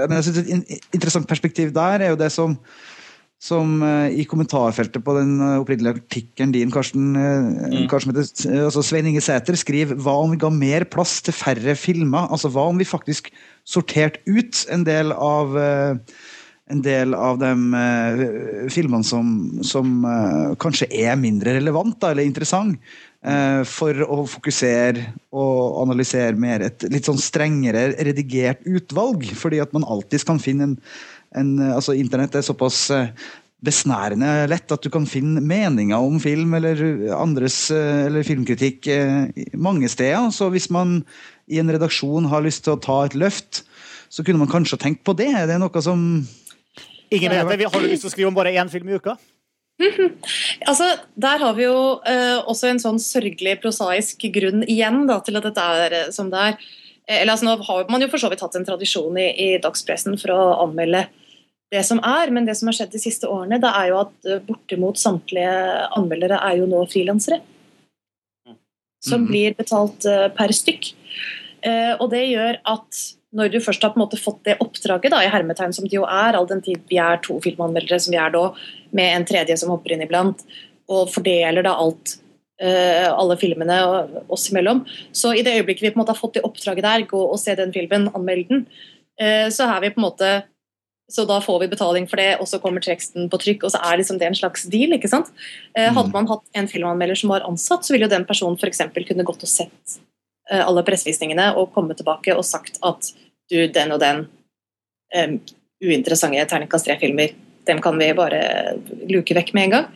men jeg synes Et interessant perspektiv der er jo det som, som eh, i kommentarfeltet på den eh, opprinnelige artikkelen din, Karsten, eh, mm. Karsten altså Svein Inge Sæter, skriver hva om vi ga mer plass til færre filmer? Altså Hva om vi faktisk sorterte ut en del av en del av de uh, filmene som, som uh, kanskje er mindre relevant eller interessant, uh, for å fokusere og analysere mer et litt sånn strengere redigert utvalg. Fordi at man alltid kan finne en, en altså Internett er såpass besnærende lett at du kan finne meninger om film eller andres eller filmkritikk mange steder. Så hvis man i en redaksjon har lyst til å ta et løft, så kunne man kanskje tenkt på det. Er Det noe som Ingen vet det. Har du lyst til å skrive om bare én film i uka? altså, Der har vi jo uh, også en sånn sørgelig prosaisk grunn igjen da, til at dette er uh, som det er. Eh, eller altså, Nå har man jo for så vidt hatt en tradisjon i, i, dagspressen for å anmelde det som er, men det som har skjedd de siste årene, det er jo at uh, bortimot samtlige anmeldere er jo nå frilansere. Som mm. blir betalt per stykk. og det gjør at når du først har på en måte fått det oppdraget, da, i hermetegn som det jo er, all den tid vi er to filmanmeldere som vi er da, med en tredje som hopper inn iblant, og fordeler da alt, alle filmene og oss imellom. Så i det øyeblikket vi på en måte har fått det oppdraget der, gå og se den filmen, anmelde den, så er vi på en måte så da får vi betaling for det, og så kommer teksten på trykk, og så er liksom det en slags deal. ikke sant? Uh, hadde mm. man hatt en filmanmelder som var ansatt, så ville jo den personen f.eks. kunne gått og sett alle pressevisningene og komme tilbake og sagt at du, den og den um, uinteressante terningkast tre-filmer, dem kan vi bare luke vekk med en gang.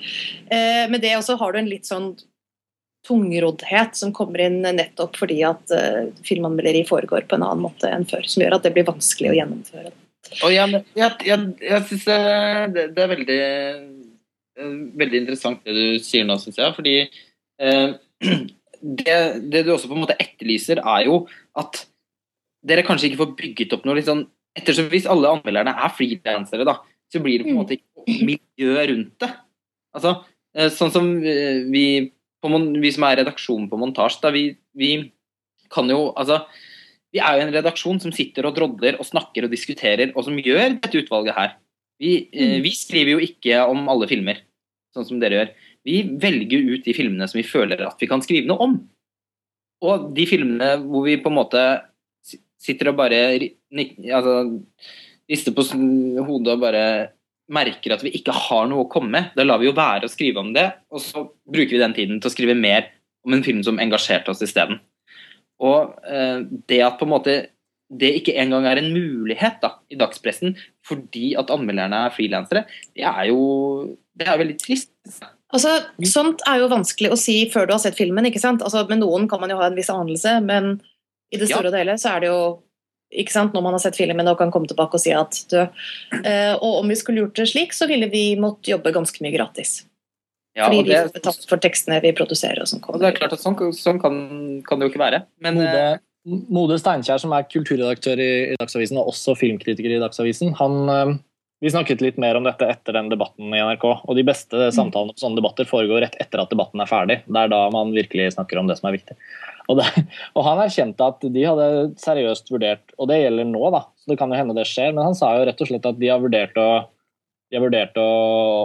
Uh, med det også har du en litt sånn tungroddhet som kommer inn nettopp fordi at uh, filmanmelderi foregår på en annen måte enn før, som gjør at det blir vanskelig å gjennomføre. Og jeg jeg, jeg, jeg syns det, det, er veldig, veldig interessant det du sier nå, syns jeg. Fordi eh, det, det, du også på en måte etterlyser, er jo at dere kanskje ikke får bygget opp noe litt sånn ettersom Hvis alle anmelderne er frilansere, da, så blir det på en måte ikke miljø rundt det. Altså, eh, sånn som eh, vi, på, vi som er redaksjonen på montasje, da, vi, vi, kan jo Altså, vi er jo en redaksjon som sitter og drodler og snakker og diskuterer, og som gjør dette utvalget her. Vi, eh, mm. vi skriver jo ikke om alle filmer. sånn som dere gjør. Vi velger ut de filmene som vi føler at vi kan skrive noe om. Og de filmene hvor vi på en måte sitter og bare altså, rister på hodet og bare merker at vi ikke har noe å komme med, da lar vi jo være å skrive om det, og så bruker vi den tiden til å skrive mer om en film som engasjerte oss isteden. Og eh, det at på en måte det ikke engang er en mulighet da, i dagspressen fordi at anmelderne er frilansere, det er jo det er veldig trist. Altså, Sånt er jo vanskelig å si før du har sett filmen. ikke sant? Altså, Med noen kan man jo ha en viss anelse, men i det store ja. og hele så er det jo ikke sant, når man har sett filmen og kan komme tilbake og si at du eh, Og om vi skulle gjort det slik, så ville vi måtte jobbe ganske mye gratis. Ja, Fordi vi får betalt for tekstene vi produserer. og sånn Og det er klart at Sånn, sånn kan, kan, det jo ikke være. Men, Mode, eh, Mode Steinkjer, som er kulturredaktør i, i, Dagsavisen og også filmkritiker i Dagsavisen, han, eh, vi snakket litt mer om dette etter den debatten i NRK. og De beste mm. samtalene på sånne debatter foregår rett etter at debatten er ferdig. Det er da man virkelig snakker om det som er viktig. Og, det, og, Han erkjente at de hadde seriøst vurdert, og det gjelder nå, da, så det kan jo hende det skjer, men han sa jo rett og slett at de har vurdert å, har vurdert å,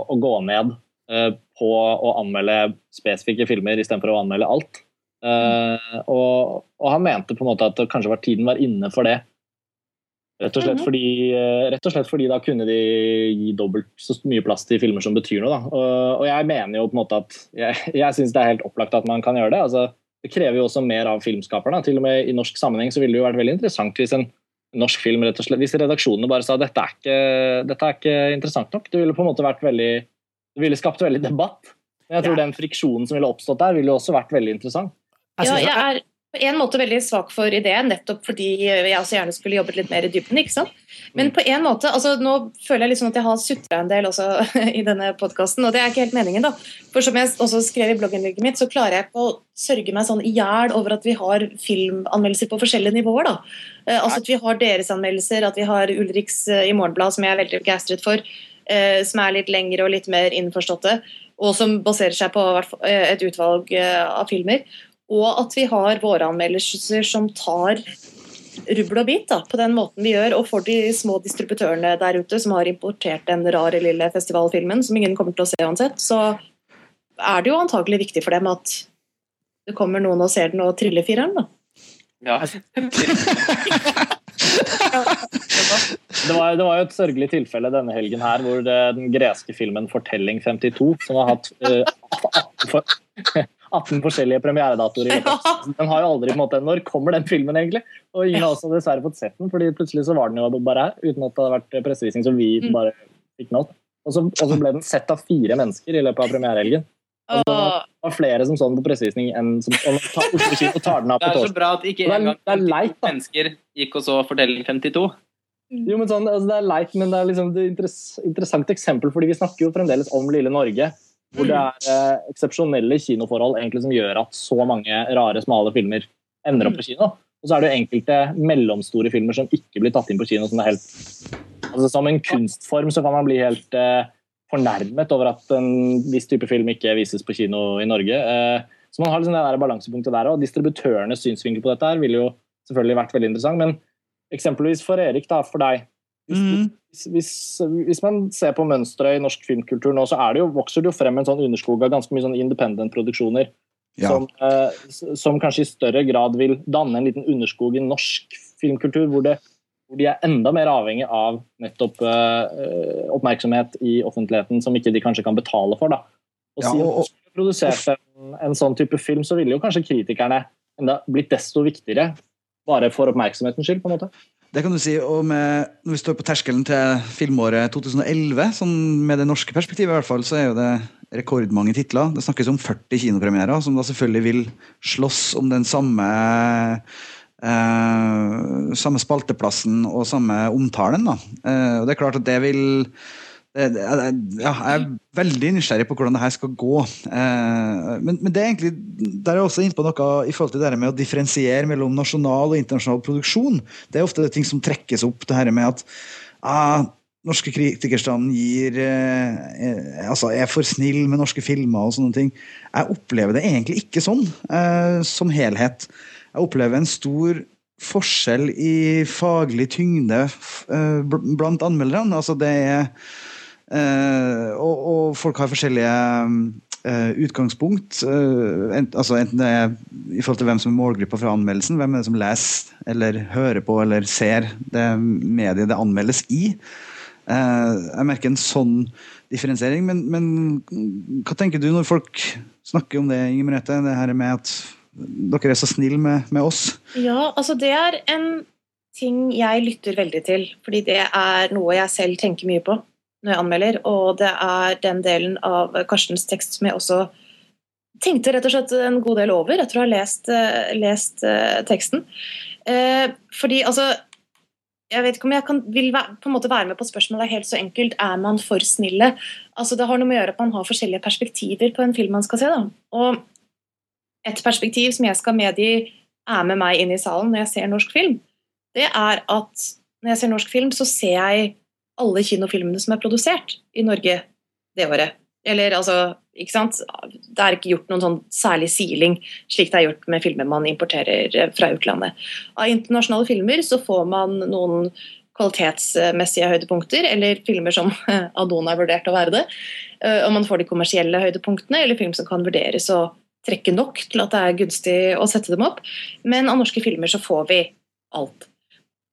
å gå ned eh, på å anmelde spesifikke filmer istedenfor å anmelde alt. Eh, og, og, han mente på en måte at kanskje var tiden var inne for det. Rett og, slett mhm. fordi, eh, rett og slett fordi da kunne de gi dobbelt så mye plass til filmer som betyr noe. Da. Og, og jeg mener jo på en måte at jeg, jeg syns det er helt opplagt at man kan gjøre det. altså det krever jo også mer av filmskaperne. Til og med I norsk sammenheng så ville det jo vært veldig interessant hvis en norsk film rett og slett, hvis redaksjonene bare sa dette er ikke, dette er ikke interessant nok. Det ville på en måte vært veldig, det ville skapt veldig debatt. Men jeg tror ja. den friksjonen som ville oppstått der, ville også vært veldig interessant. Ja, jeg er på en måte veldig svak for ideen, nettopp fordi jeg også gjerne skulle jobbet litt mer i dybden. ikke sant? Men mm. på en måte, altså nå føler jeg liksom at jeg har sutra en del også i denne podkasten, og det er ikke helt meningen. da. For som jeg også skrev i blogginnlegget mitt, så klarer jeg ikke å sørge meg sånn i hjel over at vi har filmanmeldelser på forskjellige nivåer. da. Eh, altså At vi har deres anmeldelser, at vi har Ulriks eh, i Morgenblad, som jeg er veldig begeistret for, eh, som er litt lengre og litt mer innforståtte, og som baserer seg på et utvalg av filmer. Og at vi har våre anmeldelser som tar rubbel og bit da, på den måten vi gjør. Og for de små distributørene der ute som har importert den rare lille festivalfilmen som ingen kommer til å se uansett, så er det jo antagelig viktig for dem at det kommer noen og ser den og triller fireren. da. Ja. det, var, det var jo et sørgelig tilfelle denne helgen her hvor den greske filmen 'Fortelling 52', som har hatt uh, 18 forskjellige premieredatoer. Ja. Den har jo aldri på en måte, Når kommer den filmen, egentlig? Og ingen har dessverre fått sett den, fordi plutselig så var den jo bare her, uten at det hadde vært pressevisning som vi mm. bare fikk med. Og så, ble den sett av fire mennesker i løpet av premierehelgen. Det var flere som så den på pressevisning enn som ta, tar, og tar den av på torsdag. Det er så bra at ikke engang leit, mennesker gikk og så Fortelling 52. Jo, men sånn, altså, Det er leit, men det er liksom et interessant eksempel, fordi vi snakker jo fremdeles om lille Norge. Hvor det er eh, eksepsjonelle kinoforhold egentlig som gjør at så mange rare, smale filmer ender opp på kino. Og så er det jo enkelte mellomstore filmer som ikke blir tatt inn på kino. Som, er helt, altså som en kunstform så kan man bli helt eh, fornærmet over at en viss type film ikke vises på kino i Norge. Eh, så man har liksom det der balansepunktet der òg. Distributørenes synsvinkel på dette her ville jo selvfølgelig vært veldig interessant. Men eksempelvis for Erik, da, for deg. Hvis, mm hvis, hvis, man ser på mønsteret i norsk filmkultur nå, så det jo, vokser det jo frem en sånn underskog av ganske mye sånn independent-produksjoner. Ja. Som, eh, som, kanskje i større grad vil danne en liten underskog i norsk filmkultur, hvor, det, hvor de er enda mer avhengig av nettopp uh, oppmerksomhet i offentligheten som ikke de kanskje kan betale for. da. Og ja, og, Siden de produserte en, en sånn type film, så ville jo kanskje kritikerne enda blitt desto viktigere, bare for oppmerksomhetens skyld. på en måte. Det kan du si, og med, Når vi står på terskelen til filmåret 2011, sånn med det norske perspektivet, i hvert fall, så er jo det rekordmange titler. Det snakkes om 40 kinopremierer, som da selvfølgelig vil slåss om den samme eh, samme spalteplassen og samme omtalen. Da. Eh, og det er klart at det vil ja, jeg er veldig nysgjerrig på hvordan det her skal gå. Eh, men, men, det er egentlig, der er jeg også inne på noe i forhold til det her med å differensiere mellom nasjonal og internasjonal produksjon. Det er ofte det ting som trekkes opp. det her med at ah, norske kritikerstanden gir eh, altså er for snill med norske filmer og sånne ting. Jeg opplever det egentlig ikke sånn eh, som helhet. Jeg opplever en stor forskjell i faglig tyngde eh, blant anmelderne. Altså det er Uh, og, og, folk har forskjellige uh, utgangspunkt. Altså enten det er i forhold til hvem som er målgruppa fra anmeldelsen, hvem er det som leser eller hører på eller ser det mediet det anmeldes i. jeg merker en sånn differensiering, men, men, hva tenker du når folk snakker om det, Inger Merete? Det her med at dere er så snille med, med oss? Ja, altså det er en ting jeg lytter veldig til, fordi det er noe jeg selv tenker mye på når jeg anmelder, og det er den delen av Karstens tekst som jeg også tenkte rett og slett en god del over etter å ha lest, uh, lest uh, teksten. Eh, fordi altså jeg vet ikke om jeg kan, vil på en måte være med på spørsmålet helt så enkelt. Er man for snille? Altså, det har noe med å gjøre at man har forskjellige perspektiver på en film man skal se. Da. Og et perspektiv som jeg skal medgi er med meg inn i salen når jeg ser norsk film, det er at når jeg ser norsk film, så ser jeg alle kinofilmene som er produsert i Norge det året. Eller altså, ikke sant Det er ikke gjort noen sånn særlig siling, slik det er gjort med filmer man importerer eh, fra utlandet. Av internasjonale filmer så får man noen kvalitetsmessige høydepunkter, eller filmer som Adona har vurdert å være det. Eh, og man får de kommersielle høydepunktene, eller film som kan vurderes å trekke nok til at det er gunstig å sette dem opp. Men av norske filmer så får vi alt.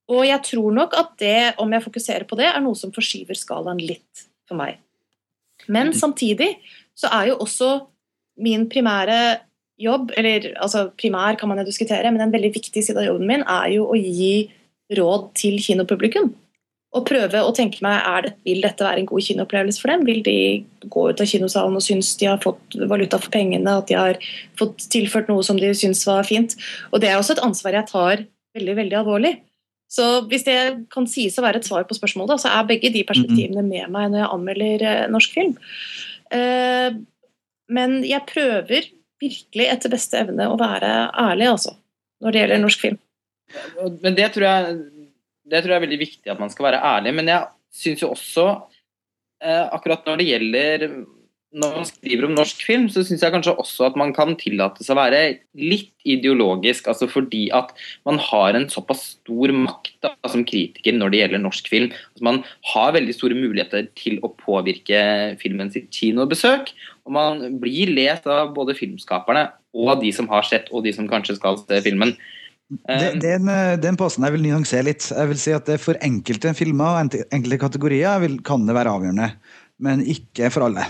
Og jeg tror nok at det, om jeg fokuserer på det, er noe som forskyver skalaen litt for meg. Men mm. samtidig så er jo også min primære jobb, eller altså primær kan man jo diskutere, men en veldig viktig side av jobben min er jo å gi råd til kinopublikum. Og prøve å tenke meg er det, vil dette være en god kinoopplevelse for dem. Vil de gå ut av kinosalen og synes de har fått valuta for pengene, at de har fått tilført noe som de syns var fint. Og det er også et ansvar jeg tar veldig, veldig alvorlig. Så hvis det kan sies å være et svar på spørsmålet, så er begge de perspektivene med meg når jeg anmelder eh, norsk film. Eh, men jeg prøver virkelig etter beste evne å være ærlig, altså, når det gjelder norsk film. Men det tror jeg, det tror jeg er veldig viktig at man skal være ærlig. Men jeg syns jo også, eh, akkurat når det gjelder når man skriver om norsk film, så syns jeg kanskje også at man kan tillate seg å være litt ideologisk. altså Fordi at man har en såpass stor makt da, som kritiker når det gjelder norsk film. Altså man har veldig store muligheter til å påvirke filmen sitt kinobesøk. Og man blir lest av både filmskaperne og de som har sett, og de som kanskje skal se filmen. Det, den, den posten jeg vil nyansere litt. Jeg vil si at det For enkelte filmer og enkelte kategorier vil, kan det være avgjørende, men ikke for alle.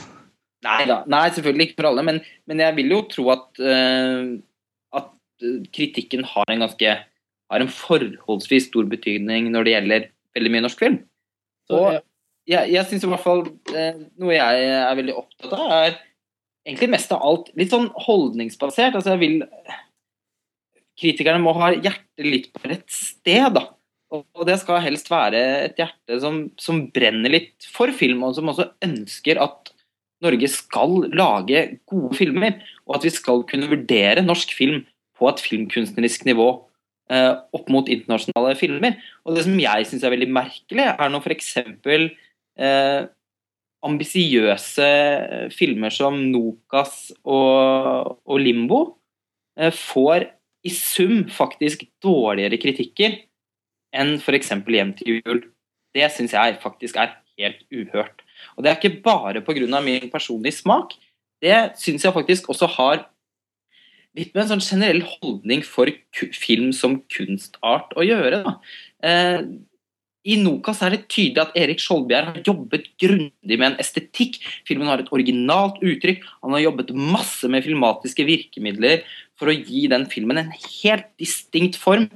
Nei da, nei, selvfølgelig ikke for alle, men, men jeg vil jo tro at, uh, at kritikken har en ganske har en forholdsvis stor betydning når det gjelder veldig mye norsk film. Og jeg, jeg syns i hvert fall uh, noe jeg er veldig opptatt av, er egentlig mest av alt litt sånn holdningsbasert. Altså jeg vil Kritikerne må ha hjertet litt på rett sted, da. Og det skal helst være et hjerte som, som brenner litt for film, og som også ønsker at Norge skal lage gode filmer, og at vi skal kunne vurdere norsk film på et filmkunstnerisk nivå eh, opp mot internasjonale filmer. Og Det som jeg syns er veldig merkelig, er når f.eks. Eh, ambisiøse filmer som Nokas og, og Limbo eh, får i sum faktisk dårligere kritikker enn f.eks. Hjem til jul. Det syns jeg faktisk er helt uhørt. Og det er ikke bare pga. min personlige smak. Det syns jeg faktisk også har litt med en sånn generell holdning for film som kunstart å gjøre. Eh, I Nokas er det tydelig at Erik Skjoldbjerg har jobbet grundig med en estetikk. Filmen har et originalt uttrykk. Han har jobbet masse med filmatiske virkemidler for å gi den filmen en helt distinkt form.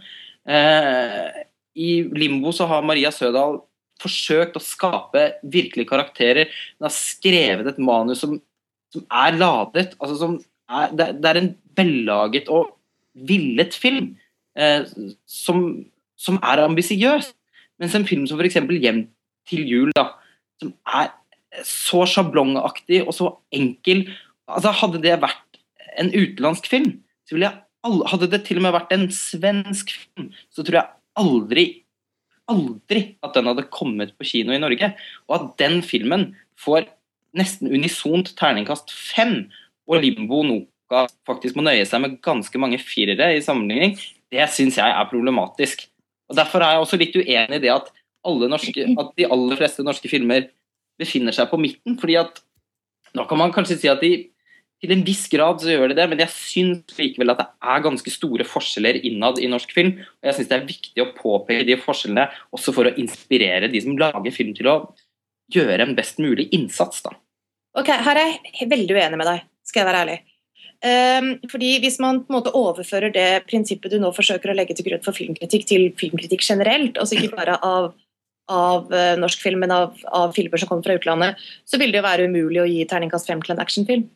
Eh, I Limbo så har Maria Sødal forsøkt å skape virkelige karakterer. Hun har skrevet et manus som, som er ladet. Altså som er, det, det, er en vellaget og villet film eh, som, som, er ambisiøs. Mens en film som f.eks. 'Hjem til jul', da, som er så sjablongaktig og så enkel altså Hadde det vært en utenlandsk film, ville jeg hadde det til og med vært en svensk film, så tror jeg aldri aldri at den hadde kommet på kino i Norge. Og at den filmen får nesten unisont terningkast fem, og Limbo Noka faktisk må nøye seg med ganske mange firere i sammenligning, det syns jeg er problematisk. Og Derfor er jeg også litt uenig i det at, norske, at de aller fleste norske filmer befinner seg på midten. fordi at Nå kan man kanskje si at de til en viss grad så gjør de det, men jeg syns likevel at det er ganske store forskjeller innad i norsk film. Og jeg syns det er viktig å påpeke de forskjellene også for å inspirere de som lager film til å gjøre en best mulig innsats. da. Ok, Her er jeg veldig uenig med deg, skal jeg være ærlig. Um, fordi Hvis man på en måte overfører det prinsippet du nå forsøker å legge til grunn for filmkritikk, til filmkritikk generelt, altså ikke bare av, av uh, norsk film, men av, av, filmer som kommer fra utlandet, så vil det jo være umulig å gi terningkast fem til en actionfilm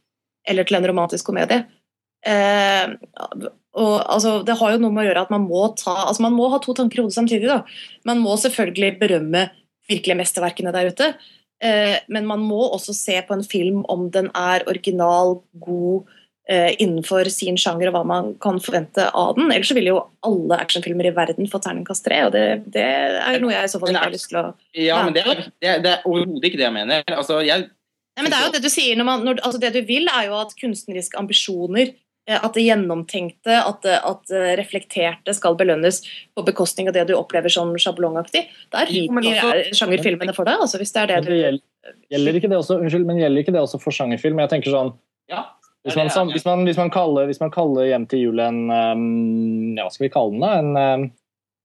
eller til en romantisk komedie. Eh, og, altså, det har jo noe med å gjøre at man må ta altså man må ha to tanker i hodet samtidig. Da. Man må selvfølgelig berømme virkelig mesterverkene der ute, eh, men man må også se på en film om den er original, god eh, innenfor sin sjanger og hva man kan forvente av den. Ellers så vil jo alle actionfilmer i verden få terningkast tre, og det, det, er noe jeg i så fall ikke har lyst til å Ja, men det er, det, det er overhodet ikke det jeg mener. Altså, jeg Nei, men det er jo det du sier, Når man, når, altså det du vil, er jo at kunstneriske ambisjoner eh, at det gjennomtenkte, at det, at det reflekterte skal belønnes på bekostning av det du opplever som sjablongaktig. Der ryker sjangerfilmene for deg. Altså, hvis det er det, det du gjelder, ikke det også, Unnskyld, men gjelder ikke det også for sjangerfilm? Jeg tenker sånn ja, hvis, man, hvis, man, hvis, man, kaller, hvis man kaller 'Hjem til jul' en um, ja, Hva skal vi kalle den, da? En,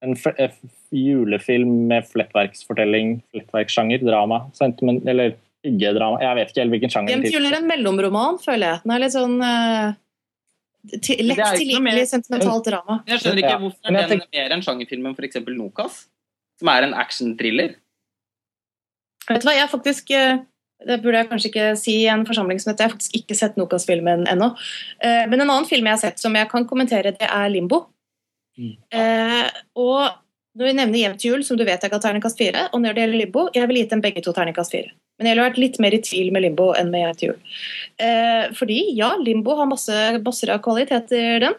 en, julefilm med flettverksfortelling, flettverkssjanger, drama, sentiment, eller hyggedrama Jeg vet ikke helt hvilken sjanger den er en mellomroman, føler jeg. Den er litt sånn uh, lett tilgjengelig, sentimentalt drama. Jeg skjønner ikke hvorfor er den mer enn sjangerfilmen f.eks. Nokas, som er en action-thriller. Vet du hva, jeg har faktisk uh, det burde jeg kanskje ikke si i en forsamling som dette. Jeg har faktisk ikke sett Nokas-filmen ennå. Uh, men en annen film jeg har sett som jeg kan kommentere, det er 'Limbo'. Mm. og når vi nevner 'Jevnt jul', som du vet jeg ga terningkast fire, og når det gjelder 'Limbo', jeg vil gitt dem begge to terningkast fire. Men jeg har vært litt mer i tvil med Limbo enn med til. Eh, fordi ja, Limbo har masse masser av kvaliteter, den.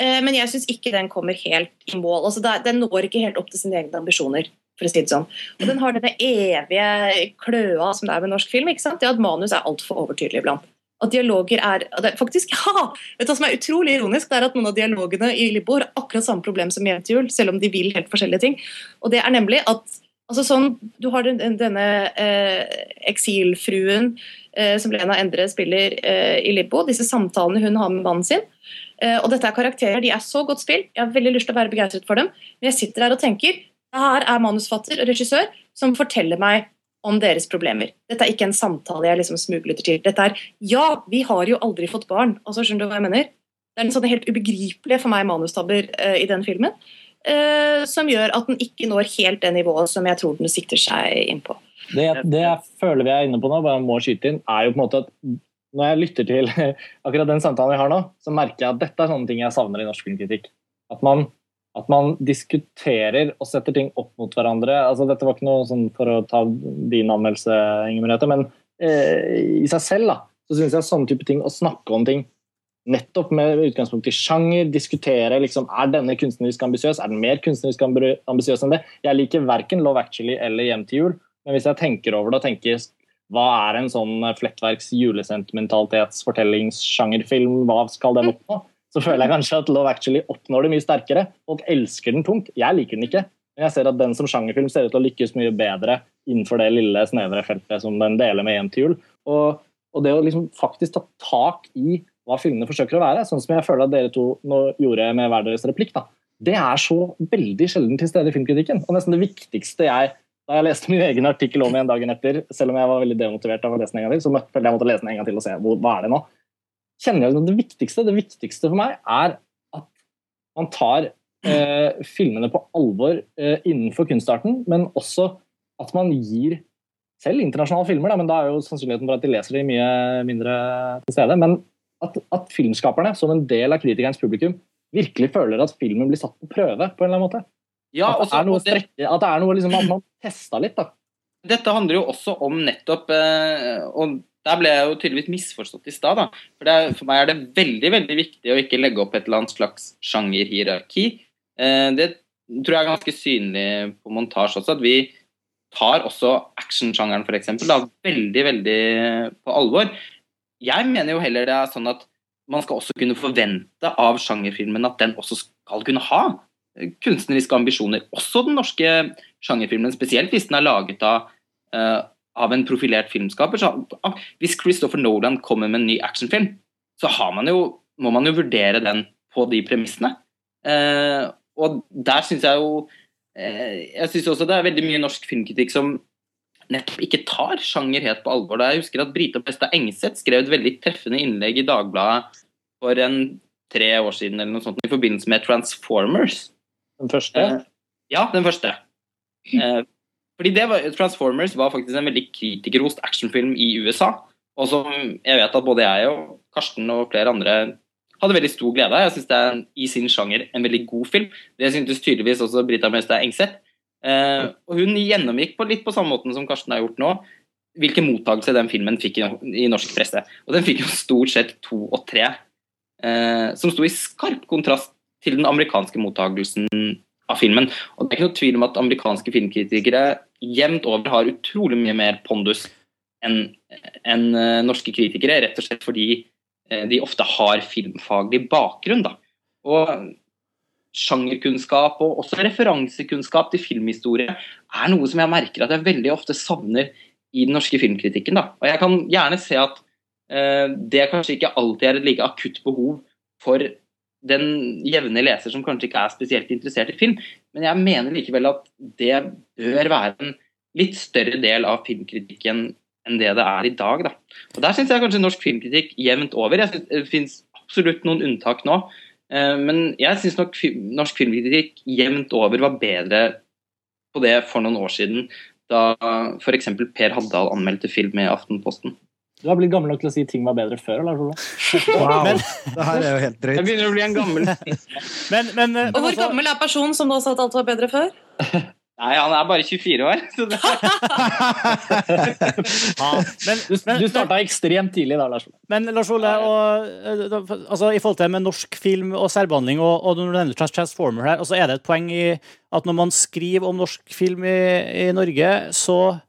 Eh, men jeg syns ikke den kommer helt i mål. Altså, den når ikke helt opp til sine egne ambisjoner. for å si det sånn. Og Den har denne evige kløa som det er med norsk film. ikke sant? Det at manus er altfor overtydelig iblant. At dialoger er, faktisk, ja, vet du hva som er utrolig ironisk, det er at noen av dialogene i Limbo har akkurat samme problem som til jul, selv om de vil helt forskjellige ting. Og det er nemlig at Altså sånn, Du har denne eh, eksilfruen eh, som Lena Endre spiller eh, i Libbo. Disse samtalene hun har med mannen sin. Eh, og dette er karakterer, De er så godt spilt. Jeg har veldig lyst til å være begeistret for dem. Men jeg sitter her og tenker her er manusfatter og regissør som forteller meg om deres problemer. Dette er ikke en samtale jeg liksom smuglytter til. Dette er ja, vi har jo aldri fått barn. Altså, skjønner du hva jeg mener? Det er en sånn helt ubegripelig for meg manustabber eh, i den filmen som gjør at den ikke når helt det nivået som jeg tror den sikter seg inn på. Det, det jeg føler vi er inne på nå, bare må skyte inn, er jo på en måte at når jeg lytter til akkurat den samtalen vi har nå, så merker jeg at dette er sånne ting jeg savner i norsk filmkritikk. At man, at man diskuterer og setter ting opp mot hverandre. altså Dette var ikke noe sånn for å ta din anmeldelse, Inger Merete, men eh, i seg selv da, så syns jeg sånne type ting, å snakke om ting nettopp med utgangspunkt i sjanger, diskutere liksom, er denne kunstnerisk ambisiøs, er den mer kunstnerisk ambisiøs enn det. Jeg liker verken Love Actually eller Hjem til jul, men hvis jeg tenker over det og tenker hva er en sånn Flettverks julesentimentalitetsfortellingssjangerfilm, hva skal den oppnå? Så føler jeg kanskje at Love Actually oppnår det mye sterkere. Folk elsker den tungt. Jeg liker den ikke. Men jeg ser at den som sjangerfilm ser ut til å lykkes mye bedre innenfor det lille, snevre feltet som den deler med Hjem til jul. Og, og det å liksom faktisk ta tak i hva filmene forsøker å være, sånn som jeg føler at dere to nå gjorde med hver deres replikk, da, det er så veldig sjelden til stede i filmkritikken. Og nesten det viktigste jeg da jeg leste min egen artikkel om igjen dagen etter, selv om jeg var veldig demotivert av å lese den en gang til, så følte jeg måtte lese den en gang til og se hvor, hva er det nå. Kjenner jeg Det viktigste det viktigste for meg er at man tar eh, filmene på alvor eh, innenfor kunstarten, men også at man gir selv internasjonale filmer, da, men da er jo sannsynligheten for at de leser de mye mindre til stede. Men at, at, filmskaperne, som en del av kritikernes publikum, virkelig føler at filmen blir satt på prøve på en eller annen måte. Ja, at, det er noe strekke, at det er noe liksom, man testa litt. da. Dette handler jo også om nettopp eh, og Der ble jeg jo tydeligvis misforstått i stad. For, for meg er det veldig veldig viktig å ikke legge opp et eller annet slags sjangerhierarki. Eh, det tror jeg er ganske synlig på montasje også, at vi tar også actionsjangeren f.eks. veldig veldig på alvor jeg mener jo heller det er sånn at man skal også kunne forvente av sjangerfilmen at den også skal kunne ha kunstneriske ambisjoner. Også den norske sjangerfilmen, spesielt hvis den er laget av, uh, av en profilert filmskaper. Så, uh, hvis Christopher Nolan kommer med en ny actionfilm, så man jo, må man jo vurdere den på de premissene. Uh, og der syns jeg jo eh, Jeg syns også det er veldig mye norsk filmkritikk som nettopp ikke tar sjanger helt på alvor. Da jeg husker at Brita Besta Engseth skrev et veldig treffende innlegg i Dagbladet for en tre år siden eller noe sånt, i forbindelse med Transformers. Den første? Eh, ja, den første. Eh, fordi var, Transformers var faktisk en veldig kritikerrost actionfilm i USA. Og som jeg vet at både jeg og Karsten og flere andre hadde veldig stor glede av. Jeg syns det er i sin sjanger en veldig god film. Det syntes tydeligvis også Brita Møystad Engseth. Eh, og hun gjennomgikk på litt på samme måten som Karsten har gjort nå, hvilken mottakelse den filmen fikk i, i norsk presse. Og den fikk jo stort sett to og tre, eh, som sto i skarp kontrast til den amerikanske mottakelsen av filmen. Og det er ikke noe tvil om at amerikanske filmkritikere jevnt over har utrolig mye mer pondus enn en, uh, norske kritikere, rett og slett fordi uh, de ofte har filmfaglig bakgrunn. Da. Og sjangerkunnskap og også referansekunnskap til filmhistorie er noe som jeg merker at jeg veldig ofte savner i den norske filmkritikken. Da. Og jeg kan gjerne se at eh, det kanskje ikke alltid er et like akutt behov for den jevne leser som kanskje ikke er spesielt interessert i film, men jeg mener likevel at det bør være en litt større del av filmkritikken enn det det er i dag. Da. Og Der syns jeg kanskje norsk filmkritikk jevnt over. Jeg synes Det finnes absolutt noen unntak nå, Eh, men jeg syns nok norsk filmkritikk jevnt over var bedre på det for noen år siden, da f.eks. Per Haddal anmeldte film i Aftenposten. Du har blitt gammel nok til å si ting var bedre før? Lars Olav. Wow, men, det her er jo helt drøyt. Jeg begynner å bli en gammel men, men, Og hvor altså- gammel er personen som nå sa at alt var bedre før? Nei, han er bare 24 år. ja, men, du, du starta ekstremt tidlig da, Lars Ole. Men Lars Ole, og, eh, altså, i forhold til med norsk film og særbehandling, og, og når du nevner Transformer her, altså, er det et poeng i at når man skriver om norsk film i, i Norge, så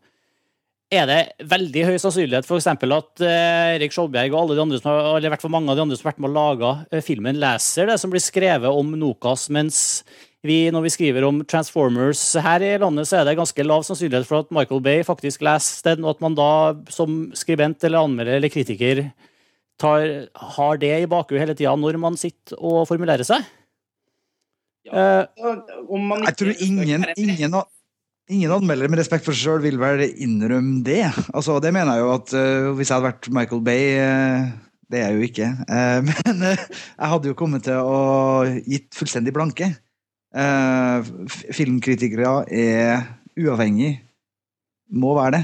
er det veldig høy sannsynlighet for eksempel at uh, Erik Skjoldbjerg og alle de andre som har, eller i hvert fall mange av de andre som har vært med å lage uh, filmen, leser det som blir skrevet om Nokas, mens vi, når vi skriver om Transformers her i landet, så er det ganske lav sannsynlighet for at Michael Bay faktisk leser den, og at man da som skribent eller anmelder eller kritiker tar, har det i bakhodet hele tida når man sitter og formulerer seg. Ja. Uh, jeg tror ingen, ingen, ingen anmeldere med respekt for seg sjøl vil vel innrømme det. Altså, det mener jeg jo at uh, hvis jeg hadde vært Michael Bay uh, Det er jeg jo ikke. men jeg hadde jo kommet til å gitt fullstendig blanke. Uh, filmkritikere er uavhengig. Må være det.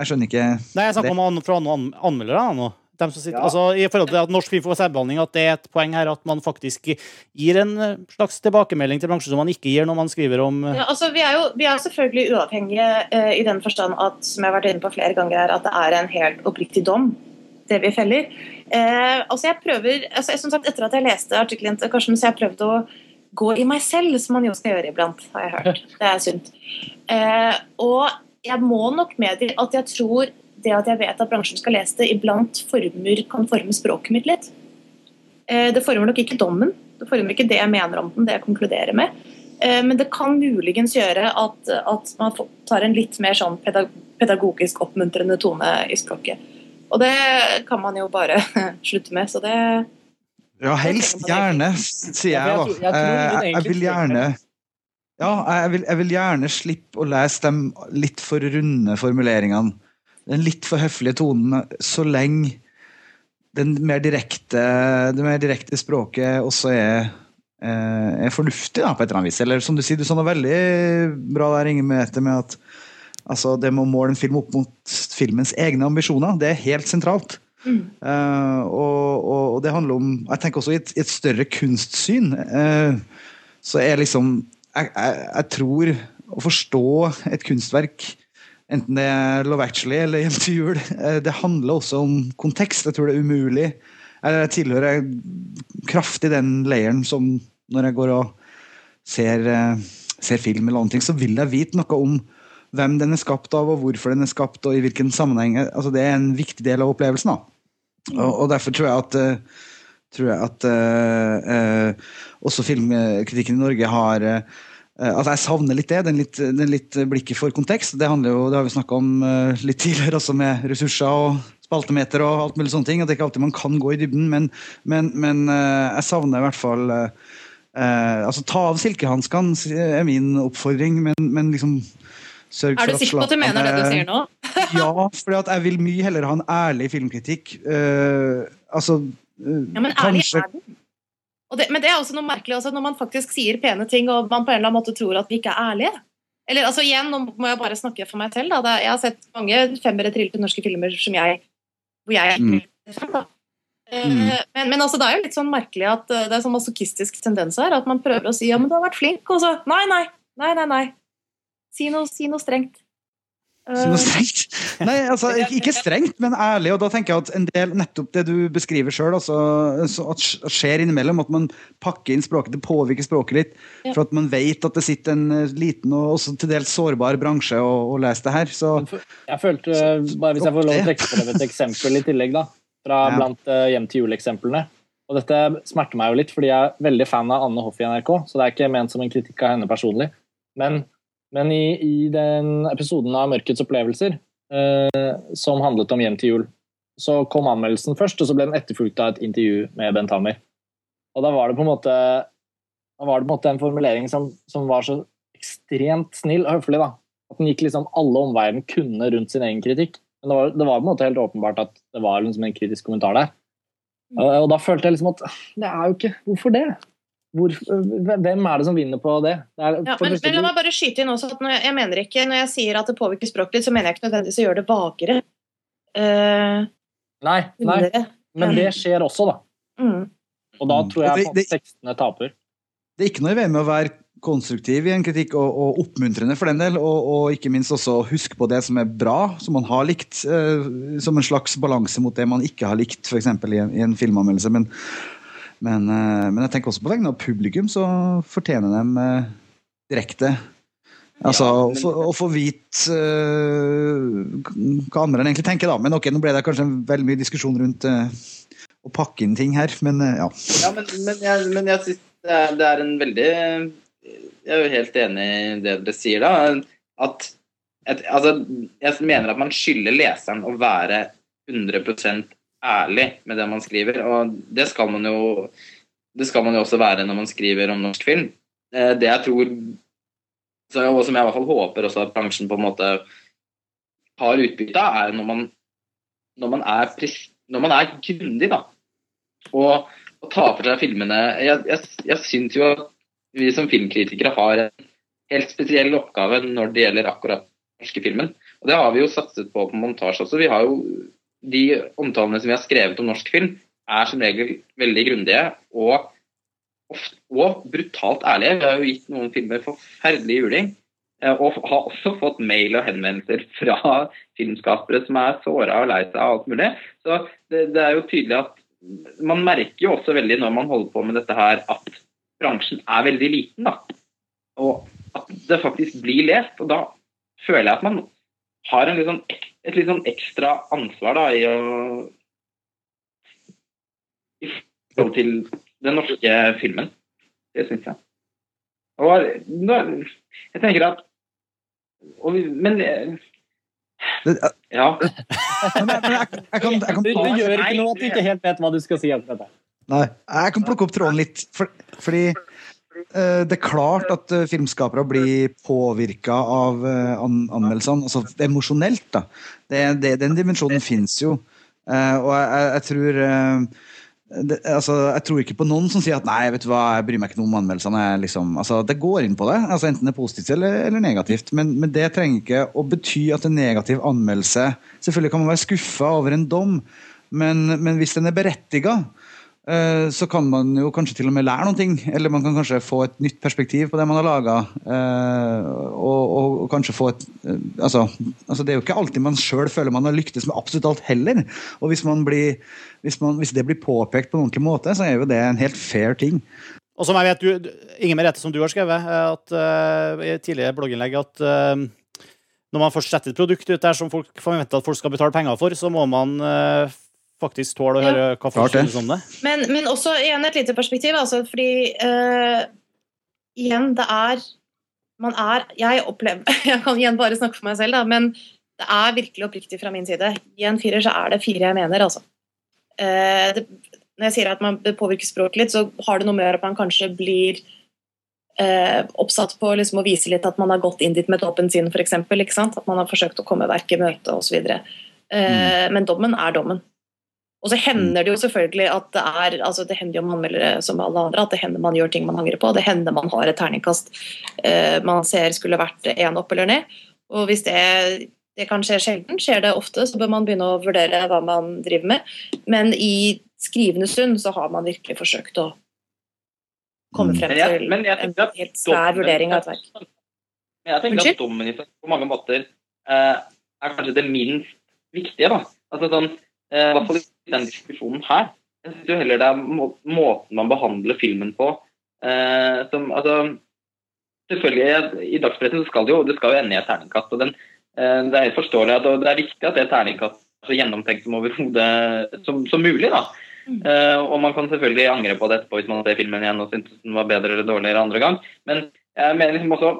Jeg skjønner ikke Nei, jeg snakker om fra noen anmeldere nå. Sitter, ja. altså, I forhold til at Norsk Film får særbehandling, at det er et poeng her at man faktisk gir en eh, slags tilbakemelding til bransjen som man ikke gir når man skriver om ja, altså, vi, er jo, vi er selvfølgelig uavhengige uh, i den forstand at som jeg har vært inne på flere ganger her, at det er en helt oppriktig dom, det vi feller. Uh, altså jeg prøver, altså, som sagt, Etter at jeg leste artikkelen til Karsten, så jeg prøvd å gå i meg selv, som man jo skal gjøre iblant, har jeg hørt. Det er sunt. Eh, og jeg må nok medgi at jeg tror det at jeg vet at bransjen skal lese det, iblant former, kan forme språket mitt litt. Eh, det former nok ikke dommen, det former ikke det jeg mener om den, det jeg konkluderer med. Eh, men det kan muligens gjøre at, at, man tar en litt mer sånn pedagogisk oppmuntrende tone i språket. Og det kan man jo bare slutte med. Så det, ja, helst gjerne, sier jeg da. Jeg, eh, jeg, vil gjerne ja, jeg vil, jeg vil, gjerne slippe å lese de litt for runde formuleringene. Den litt for høflige tonen, så lenge den mer direkte, det mer direkte språket også er, eh, er fornuftig, da, på et eller annet vis. Eller som du sier, du sa noe veldig bra der, Inge Mette, med at altså, det må måle en film opp mot filmens egne ambisjoner. Det er helt sentralt. Uh, og, og, det handler om Jeg tenker også i et, et større kunstsyn. Uh, så er liksom jeg, jeg, jeg, tror å forstå et kunstverk, enten det er Love Actually eller Hjem til jul, uh, det handler også om kontekst. Jeg tror det er umulig. Jeg, tilhører kraftig den leiren som når jeg går og ser, ser film, eller andre ting, så vil jeg vite noe om hvem den er skapt av, og hvorfor den er skapt, og i hvilken sammenheng. Altså, det er en viktig del av opplevelsen. da. Og, og derfor tror jeg at, uh, tror jeg at uh, uh, også filmkritikken i Norge har uh, altså Jeg savner litt det. Den litt, den litt blikket for kontekst. Det jo, det har vi snakka om litt tidligere, også med ressurser og spaltemeter og alt mulig sånne ting. At det ikke alltid man kan gå i dybden. Men, men, men jeg savner i hvert fall Eh, altså Ta av silkehanskene er min oppfordring, men, men liksom sørg Er du sikker på at du mener det du sier nå? ja, for jeg vil mye heller ha en ærlig filmkritikk. altså ja, men ærlig kanskje, er den. Det, men det er også noe merkelig også, når man faktisk sier pene ting og man på en eller annen måte tror at vi ikke er ærlige. Eller altså igjen, Nå må jeg bare snakke for meg selv. Da. Jeg har sett mange femmere trillete norske filmer som jeg, hvor jeg er mm. Eh, mm. Men, men altså, det er jo litt sånn merkelig at eh, det er sånn masochistisk tendens her. At man prøver å si ja, men du har vært flink, og så nei, nei, nei, nei. nei. Si noe, si noe strengt. Noe eh, strengt? Nei, altså, ikke strengt, men ærlig. Og da tenker jeg at en del, nettopp det du beskriver sjøl, altså, at skjer innimellom, at man pakker inn språket, det påvirker språket litt. Ja. For at man vet at det sitter en eh, liten og også til dels sårbar bransje og, og leser det her. Så, jeg følte, bare Hvis jeg får lov å trekke frem et eksempel i tillegg, da, fra ja. blant uh, Hjem til jul-eksemplene. Og dette smerter meg jo litt, fordi jeg er veldig fan av Anne Hoff i NRK, så det er ikke ment som en kritikk av henne personlig. Men men i, i den episoden av Mørkets opplevelser eh, som handlet om Hjem til jul, så kom anmeldelsen først, og så ble den etterfulgt av et intervju med Bent Hammer. Og da var det på en måte, da var det på en, måte en formulering som, som, var så ekstremt snill og høflig. da. At den gikk liksom alle omveier den kunne rundt sin egen kritikk. Men det var, det var, på en måte helt åpenbart at det var liksom en kritisk kommentar der. Og, og da følte jeg liksom at det er jo ikke Hvorfor det? Hvor, hvem er det som vinner på det? det er, ja, men, men, la meg bare skyte inn også at når jeg, jeg, mener ikke, når jeg sier at det påvirker språket litt, så mener jeg ikke nødvendigvis å gjøre det vagere. Uh, nei, nei, men det skjer også, da. Mm. Og da tror jeg at tekstene taper. Det er ikke noe i veien med å være konstruktiv i en kritikk og, og oppmuntrende for den del, og, og, ikke minst også huske på det som er bra, som man har likt, uh, som en slags balanse mot det man ikke har likt, f.eks. I, en, i en filmanmeldelse. Men men, eh, men, jeg tenker også på vegne av publikum, så fortjener de eh, direkte Altså ja, men... å, få, vite uh, hva andre egentlig tenker, da. Men ok, nå ble det kanskje veldig mye diskusjon rundt uh, å pakke inn ting her, men uh, ja. ja. Men, men jeg, men jeg synes det, det, er en veldig Jeg er jo helt enig i det dere sier, da. At et, altså, jeg mener at man skylder leseren å være 100 ærlig med det man skriver. Og det skal man jo, skal man jo også være når man skriver om norsk film. Eh, det jeg tror, og som jeg i hvert fall håper også at bransjen på en måte har utbytte av, er når man, når man er, når man er grundig, da. Og, og tar for seg filmene Jeg, jeg, jeg syns jo at vi som filmkritikere har en helt spesiell oppgave når det gjelder akkurat norske filmen. Og det har vi jo satset på på montasje også. Vi har jo de omtalene som vi har skrevet om norsk film, er som regel veldig grundige og, og brutalt ærlige. Vi har jo gitt noen filmer forferdelig juling. Eh, og har også fått mail og henvendelser fra filmskapere som er såra og lei seg av alt mulig. Så det, det, er jo tydelig at man merker jo også veldig når man holder på med dette her, at bransjen er veldig liten. da. Og at det faktisk blir lest. Og da føler jeg at man har en litt sånn et litt sånn ekstra ansvar da, i å i forhold til den norske filmen. Det syns jeg. Og jeg tenker at og, Men ja. Du gjør ikke noe at du ikke helt vet hva du skal si. Nei, jeg kan plukke opp tråden litt. For, fordi det er klart at eh, filmskapere blir påvirka av eh, anmeldelsene. altså Emosjonelt, da. Det, det, den dimensjonen fins jo. Og jeg, jeg tror det, altså, jeg tror ikke på noen som sier at nei, vet du hva, jeg bryr meg ikke noe om anmeldelsene. Liksom, altså, det går inn på det, altså, enten det er positivt eller, eller negativt. Men, men, det trenger ikke å bety at en negativ anmeldelse Selvfølgelig kan man være skuffa over en dom, men, men hvis den er berettiga, Eh, så kan man jo kanskje til og med lære noen ting. Eller man kan kanskje få et nytt perspektiv på det man har laga. Eh, og, og, og, kanskje få et eh, altså, altså, Det er jo ikke alltid man sjøl føler man har lyktes med absolutt alt heller. Og hvis, blir, hvis, man, hvis, det blir påpekt på en ordentlig måte, så er jo det en helt fair ting. Og som jeg vet, du, Inger Merete, som du har skrevet at, uh, i tidligere blogginnlegg, at uh, når man først setter et produkt ut der som folk forventer at folk skal betale penger for, så må man uh, faktisk tåler å høre ja. hva folk synes om det. Men, men, også igjen et lite perspektiv, altså, fordi uh, igjen, det er man er Jeg opplever Jeg kan igjen bare snakke for meg selv, da, men det er virkelig oppriktig fra min side. I en firer så er det fire jeg mener, altså. Uh, det, når jeg sier at man påvirker språket litt, så har det noe med at man kanskje blir eh, oppsatt på liksom, å vise litt at man har gått inn dit med et åpent sinn, f.eks. At man har forsøkt å komme verket i møte osv. Eh, mm. Men dommen er dommen. Og så hender det jo selvfølgelig at det er altså Det hender jo man anmeldere som alle andre at det hender man gjør ting man angrer på. Det hender man har et terningkast eh, man ser skulle vært én opp eller ned. Og hvis det, det kan skje sjelden, skjer det ofte, så bør man begynne å vurdere hva man driver med. Men i skrivende stund så har man virkelig forsøkt å komme frem til jeg, en helt svær vurdering av et verk. Men jeg tenker at dommen på mange måter eh, er kanskje det minst viktige. da. Altså sånn, I hvert fall i den diskusjonen her. Jeg syns jo heller det er må måten man behandler filmen på eh, som altså, Selvfølgelig, I dagspressen skal det jo, det skal jo ende i et terningkast. og den, eh, Det er forståelig at det er viktig at det er så gjennomtenkt som overhodet som, som mulig. da. Eh, og man kan selvfølgelig angre på det etterpå hvis man ser filmen igjen og syns den var bedre eller dårligere andre gang. Men jeg mener liksom også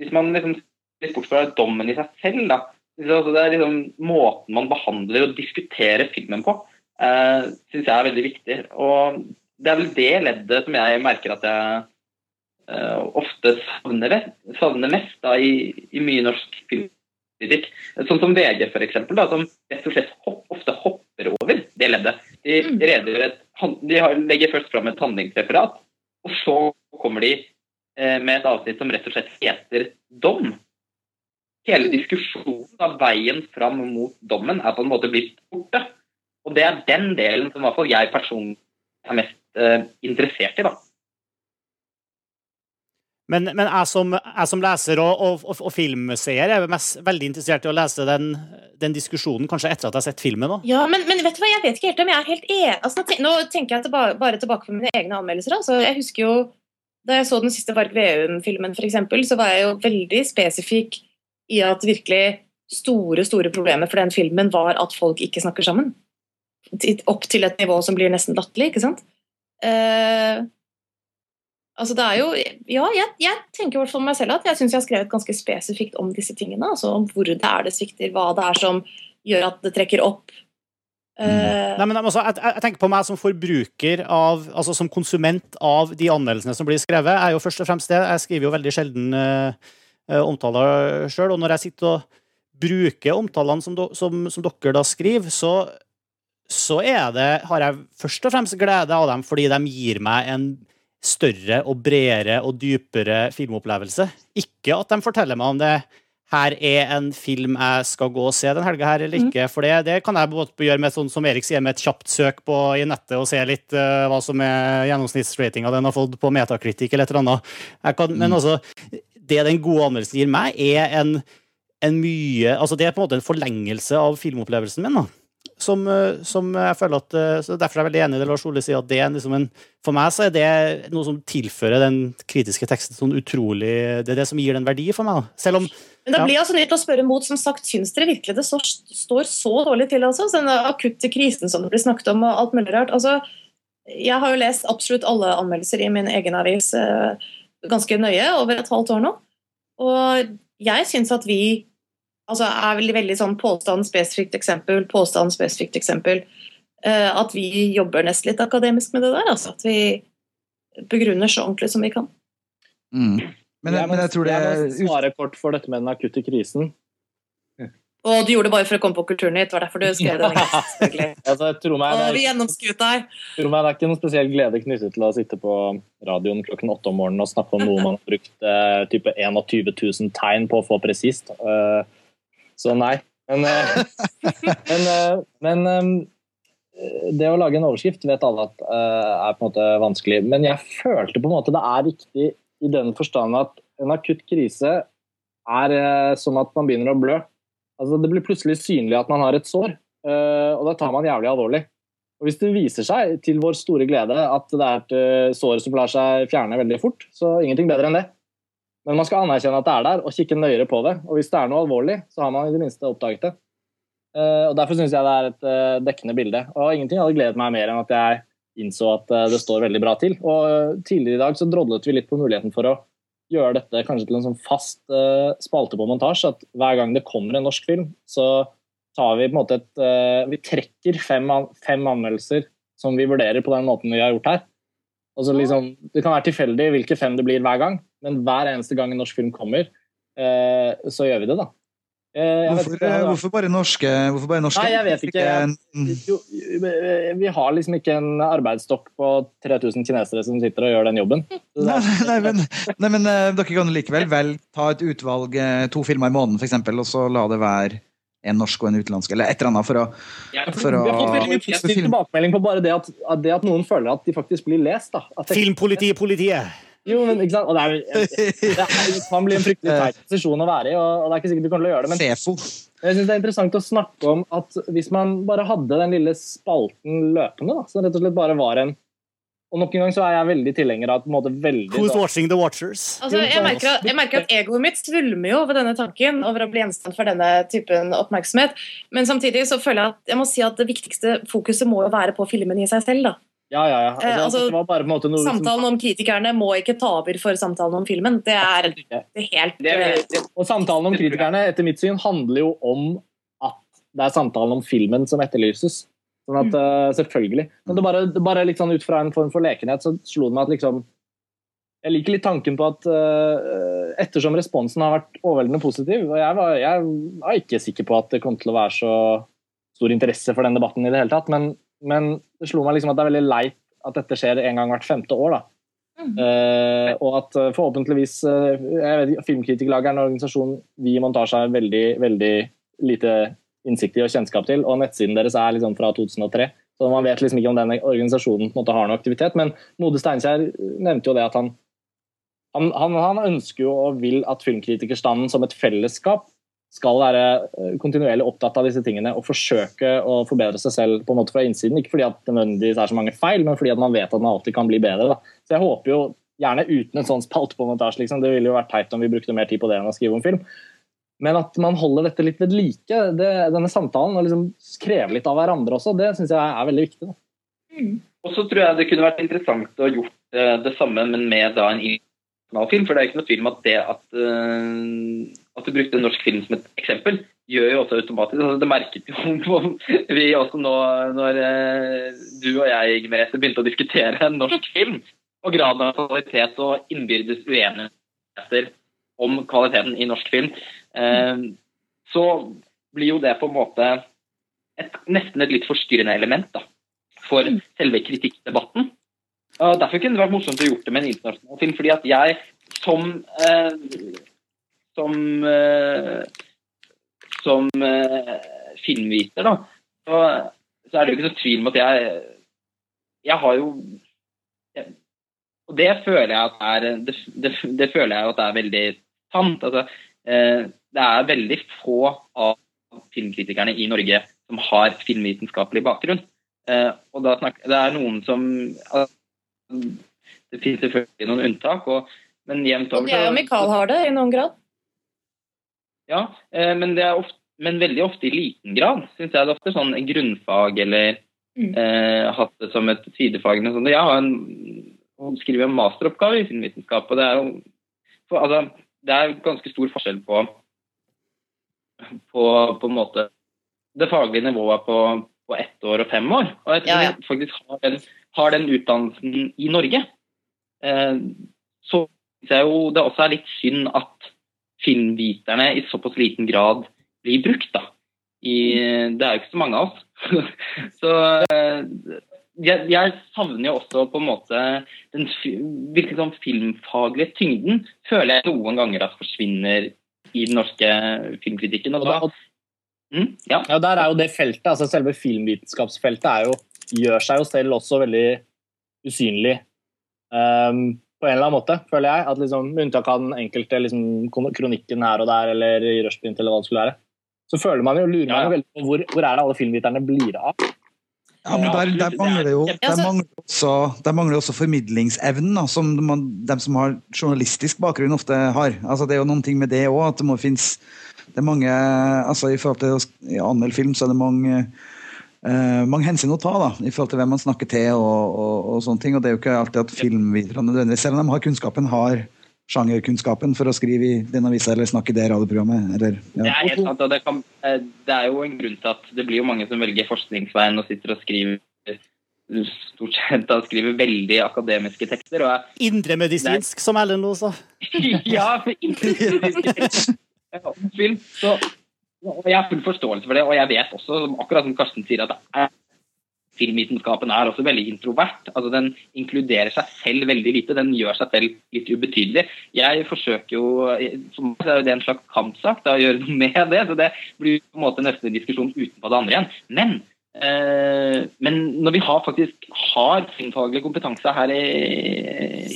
Hvis man liksom litt bort fra dommen i seg selv, da, det er liksom måten man behandler og diskuterer filmen på, eh, syns jeg er veldig viktig. Og det er vel det leddet som jeg merker at jeg uh, ofte savner, savner mest da, i, i mye norsk filmkritikk. Sånn som VG, for eksempel, da, som rett og slett hopp, ofte hopper over det leddet. De, mm. et, de legger først fram et handlingsreferat, og så kommer de eh, med et avsnitt som rett og slett heter dom. Hele diskusjonen av veien fram mot dommen er på en måte blitt borte. Og det er den delen som i hvert fall jeg personlig er mest eh, interessert i. da. Men, men jeg, som, jeg, som, leser og, og, og, og filmseer er mest, veldig interessert i å lese den, den, diskusjonen, kanskje etter at jeg har sett filmen. Da. Ja, men, men, vet du hva, jeg vet ikke helt om jeg er helt enig. Altså, nå tenker jeg tilbake, bare tilbake på mine egne anmeldelser. Altså, jeg husker jo, Da jeg så den siste Varg Veum-filmen, f.eks., så var jeg jo veldig spesifikk i at virkelig store store problemet for den filmen var at folk ikke snakker sammen. Opp til et nivå som blir nesten latterlig. ikke sant? Uh, Altså det er jo, ja, jeg, jeg tenker i hvert fall meg selv at jeg syns jeg har skrevet ganske spesifikt om disse tingene. altså Om hvor det er det svikter, hva det er som gjør at det trekker opp. Uh, Nei, men altså, jeg, jeg, tenker på meg som forbruker av, altså som konsument av de anmeldelsene som blir skrevet. er jo først og fremst det. Jeg skriver jo veldig sjelden uh, omtaler sjøl. Og når jeg sitter og bruker omtalene som, som, som dere da skriver, så, så det, har jeg først og fremst glede av dem fordi de gir meg en større og bredere og dypere filmopplevelse. Ikke at de forteller meg om det her er en film jeg skal gå og se den helga her, eller mm. ikke. For det, det kan jeg gjøre med sånn som Erik sier, med et kjapt søk på, i nettet og se litt uh, hva som er gjennomsnittsratinga den har fått på metakritikk eller et eller annet. Kan, men mm. altså, det den gode anmeldelsen gir meg, er en, en mye Altså, det er på en måte en forlengelse av filmopplevelsen min. da som, eh, som, jeg føler at eh, så Derfor er jeg veldig enig i det Lars Ole sier, at det er liksom en, for meg så er det noe som tilfører den kritiske teksten sånn utrolig Det er det som gir den verdi for meg. Selv om men da blir jeg altså nødt til å spørre mot, som sagt, Syns dere virkelig det står, står så dårlig til? altså, Den akutte krisen som det blir snakket om, og alt mulig rart. altså, Jeg har jo lest absolutt alle anmeldelser i min egen avis eh, ganske nøye over et halvt år nå. Og jeg syns at vi altså er veldig, veldig sånn påstand-spesifikt eksempel, påstand-spesifikt eksempel. Uh, at vi jobber nesten litt akademisk med det der. Altså at vi begrunner så ordentlig som vi kan. Mm. Men, jeg, men, jeg tror det Jeg må svare kort for dette med den akutte krisen. Og du gjorde det bare for å komme på Kulturnytt, var derfor du skrev det? altså, tro meg, og vi gjennomskuet deg. Tro meg, det er ikke noen spesiell glede knyttet til å sitte på radioen klokken åtte om morgenen og snakke om noe man har brukt uh, type 21 000 tegn på å få presist. Uh, så nei. Men, uh, men, men, um, det å lage en overskrift vet alle at er på en måte vanskelig. Men jeg følte på en måte det er riktig i den forstand at en akutt krise er som at man begynner å blø. Altså, det blir plutselig synlig at man har et sår, og det tar man jævlig alvorlig. Og Hvis det viser seg til vår store glede at det er et sår som lar seg fjerne veldig fort, så ingenting bedre enn det. Men man skal anerkjenne at det er der, og kikke nøyere på det. Og hvis det er noe alvorlig, så har man i det minste oppdaget det. Uh, og Derfor syns jeg det er et dekkende bilde. Og ingenting hadde gledet meg mer enn at jeg innså at det står veldig bra til. Og Tidligere i dag så drodlet vi litt på muligheten for å gjøre dette kanskje til en sånn fast uh, spalte på montasje. At hver gang det kommer en norsk film, så tar vi på en måte et uh, Vi trekker fem, fem, anmeldelser som vi vurderer på den måten vi har gjort her. Altså liksom, det kan være tilfeldig hvilke fem det blir hver gang, men hver eneste gang en norsk film kommer, uh, så gjør vi det, da. Hvorfor, ikke, hvorfor, bare norske? Hvorfor bare norske? Nei, jeg vet ikke. Jo, vi har liksom ikke en arbeidsstokk på 3000 kinesere som sitter og gjør den jobben. Nei, nei, men, nei, men dere kan likevel vel ta et utvalg, to filmer i måneden f.eks., og så la det være en norsk og en utenlandsk, eller et eller annet for å, for å Vi har fått veldig mye tilbakemelding på bare det at, det at, noen føler at de faktisk blir lest. da. Filmpolitiet, politiet! Jo, men ikke sant? Og det, er, det, det kan bli en fryktelig teit posisjon å være i, og, det er ikke sikkert du kommer til å gjøre det. Men jeg synes det er interessant å snakke om at hvis man bare hadde den lille spalten løpende, da, så rett og slett bare var en og nok en gang så er jeg veldig tilhenger av på en måte veldig Who's watching the watchers? Altså, jeg, merker at, jeg merker at egoet mitt svulmer jo ved denne tanken over å bli gjenstand for denne typen oppmerksomhet. Men samtidig så føler jeg at jeg må si at det viktigste fokuset må jo være på filmen i seg selv. da. Ja, ja, ja. Altså, eh, altså, noe, samtalen om kritikerne må ikke ta over for samtalen om filmen. Det er, det er helt det er, det, Og samtalen om kritikerne, etter mitt syn, handler jo om at det er samtalen om filmen som etterlyses. Sånn at, uh, selvfølgelig. Men det bare, det bare liksom ut fra en form for lekenhet så slo det meg at liksom Jeg liker litt tanken på at uh, ettersom responsen har vært overveldende positiv og jeg var, jeg var, ikke sikker på at det kom til å være så stor interesse for den debatten i det hele tatt, men, men det slo meg liksom at det er veldig leit at dette skjer en gang hvert femte år. da. Mm. Uh, og at uh, forhåpentligvis uh, jeg vet, Filmkritikerlaget er en organisasjon vi i Montasje har veldig, veldig lite innsikt i og kjennskap til. Og nettsiden deres er liksom fra 2003. Så man vet liksom ikke om den organisasjonen på en måte har noe aktivitet. Men Mode Steinkjer nevnte jo det at han, han, han, han ønsker jo og vil at filmkritikerstanden som et fellesskap skal være eh, kontinuerlig opptatt av disse tingene og forsøke å forbedre seg selv på en måte fra innsiden. Ikke fordi at det nødvendigvis er så mange feil, men fordi at man vet at man alltid kan bli bedre. Da. Så jeg håper jo gjerne uten en sånn spalt på montasje. Liksom. Det ville jo vært teit om vi brukte mer tid på det enn å skrive om film. Men at man holder dette litt ved like, det, denne samtalen, og liksom krever litt av hverandre også, det syns jeg er veldig viktig. Mm. Og så tror jeg det kunne vært interessant å gjort uh, det samme, men med da en internasjonal film. For det er ikke noe tvil om at det at, uh, at du brukte en norsk film som et eksempel, gjør jo også automatisk altså Det merket jo vi også nå når uh, du og jeg Merete, begynte å diskutere en norsk film, og graden av kvalitet og innbyrdes uenigheter om kvaliteten i norsk film. Eh, så blir jo det på en måte et, nesten et litt forstyrrende element da, for mm. selve kritikkdebatten. Og derfor kunne det vært morsomt å gjort det med en internasjonal film. fordi at jeg som eh, som eh, som eh, filmviter, da, så, så, er det jo ikke noe tvil om at jeg jeg har jo jeg, Og det føler jeg at er det, det, det føler jeg at er veldig sant. Altså, eh, det er veldig få av filmkritikerne i Norge som har filmvitenskapelig bakgrunn. Og da snakker, Det er noen som Det finnes selvfølgelig noen unntak, og, men jevnt over Og jeg og Mikael har det i noen grad. Ja, eh, men, ofte, men, veldig ofte i liten grad. Syns jeg det er ofte sånn grunnfag eller mm. eh, hatt det som et sidefag. Jeg har en, skriver en masteroppgave i filmvitenskap, og det er for, altså, det er ganske stor forskjell på, på, på en måte det faglige nivået på, på ett år og fem år. Og jeg tror ja, ja. vi faktisk har den, har den, utdannelsen i Norge. Eh, så syns jeg jo det også er litt synd at filmviterne i såpass liten grad blir brukt. da. I, det er jo ikke så mange av oss. så eh, jeg, jeg, savner jo også på en måte den virkelig sånn filmfaglige tyngden. Føler jeg noen ganger at forsvinner i den norske filmkritikken. Og da, mm, ja. ja. Der er jo det feltet, altså selve filmvitenskapsfeltet jo, gjør seg jo selv også veldig usynlig. Um, på en eller annen måte, føler jeg. at liksom, Med unntak av den enkelte liksom, kronikken her og der, eller i Rushprint, eller hva det skulle være, så føler man jo, lurer man jo veldig på hvor, hvor er det alle filmviterne blir av. Ja, men der, der mangler jo der altså- mangler også, der mangler også formidlingsevnen, da, som de, de, som har journalistisk bakgrunn, ofte har. Altså, det er jo noen ting med det òg, at det må finnes det er mange, altså I forhold til å anmelde film, så er det mange, eh, mange hensyn å ta da, i forhold til hvem man snakker til. og, og, og sånne ting, og Det er jo ikke alltid at filmvitere nødvendigvis, selv om de har kunnskapen, har sjangerkunnskapen for å skrive i den avisa eller snakke i det radioprogrammet. Eller, Det er helt sant, og det, kan, eh, det er jo en grunn til at det blir jo mange som velger forskningsveien og sitter og skriver stort sett da skriver veldig akademiske tekster. og jeg Indremedisinsk, som Ellen nå sa. ja, for ikke om film. Så, og jeg har full forståelse for det, og jeg vet også, akkurat som Karsten sier, at filmvitenskapen er også veldig introvert. altså Den inkluderer seg selv veldig lite. Den gjør seg selv litt ubetydelig. Jeg forsøker jo For meg er det en slags kampsak da, å gjøre noe med det. så Det blir på en måte nesten en diskusjon utenpå det andre igjen. Men Eh, men når vi har faktisk har filmfaglig kompetanse her i,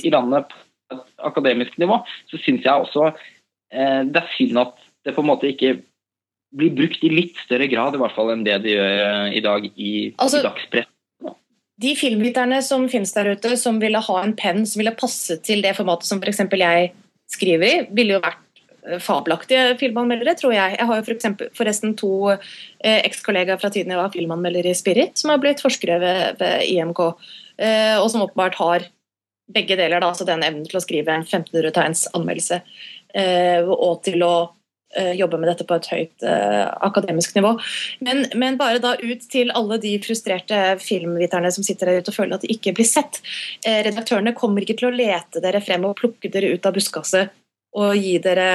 i landet på et akademisk nivå, så syns jeg også eh, det er synd at det på en måte ikke blir brukt i litt større grad i hvert fall enn det det gjør eh, i dag i, Altså- i dagspress. De filmviterne som finnes der ute, som ville ha en penn som ville passe til det formatet som f.eks. jeg skriver i, ville jo vært eh, fabelaktige filmanmeldere, tror jeg. Jeg har jo for eksempel, forresten to eh, ekskollegaer fra tiden jeg var filmanmelder i Spirit, som har blitt forskere ved, ved IMK, eh, og som åpenbart har begge deler, da, altså den evnen til å skrive en 1500 tegns anmeldelse, eh, og til å jobbe med dette på et høyt eh, akademisk nivå. Men, men bare da ut til alle de frustrerte filmviterne som sitter der ute og føler at de ikke blir sett. Eh, redaktørene kommer ikke til å lete dere frem og plukke dere ut av buskaset og gi dere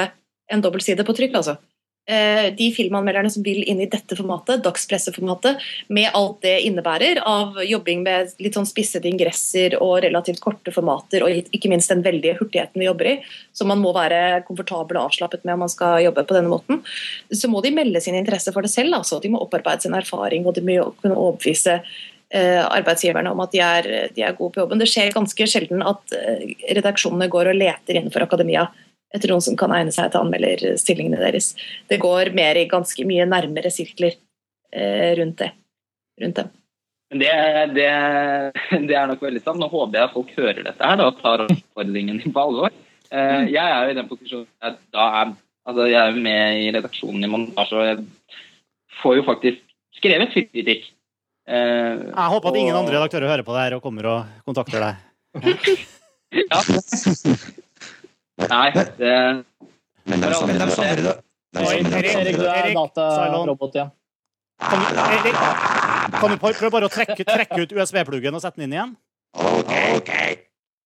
en dobbeltside på trykk, altså. Eh, de filmanmelderne som vil inn i dette formatet, dagspresseformatet, med alt det innebærer av jobbing med litt sånn spissede ingresser og relativt korte formater, og ikke minst den veldige hurtigheten vi jobber i, som man må være komfortabel og avslappet med om man skal jobbe på denne måten, så må de melde sin interesse for det selv. Altså. De må opparbeide sin erfaring, og de må kunne overbevise eh, arbeidsgiverne om at de er, de er gode på jobben. Det skjer ganske sjelden at eh, redaksjonene går og leter innenfor akademia etter noen som kan egne seg til anmelderstillingene deres. Det går mer i ganske mye nærmere sirkler eh, rundt det. Rundt dem. Det, det, det er nok veldig sant. Nå håper jeg folk hører dette her da, og tar oppfordringen på alvor. Eh, jeg er jo i den posisjonen at da er, altså jeg er med i redaksjonen i Montasje, og jeg får jo faktisk skrevet kritikk. Eh, Jeg håper at ingen andre redaktører hører på det her og kommer og kontakter deg. Ja. Nei, det Men de savner- de det. er Oi, det. Erik, Erik, du er Erik, datarobot, ja. Kan du, Erik, kan du prøve bare å trekke, trekke ut USB-pluggen og sette den inn igjen? Ok!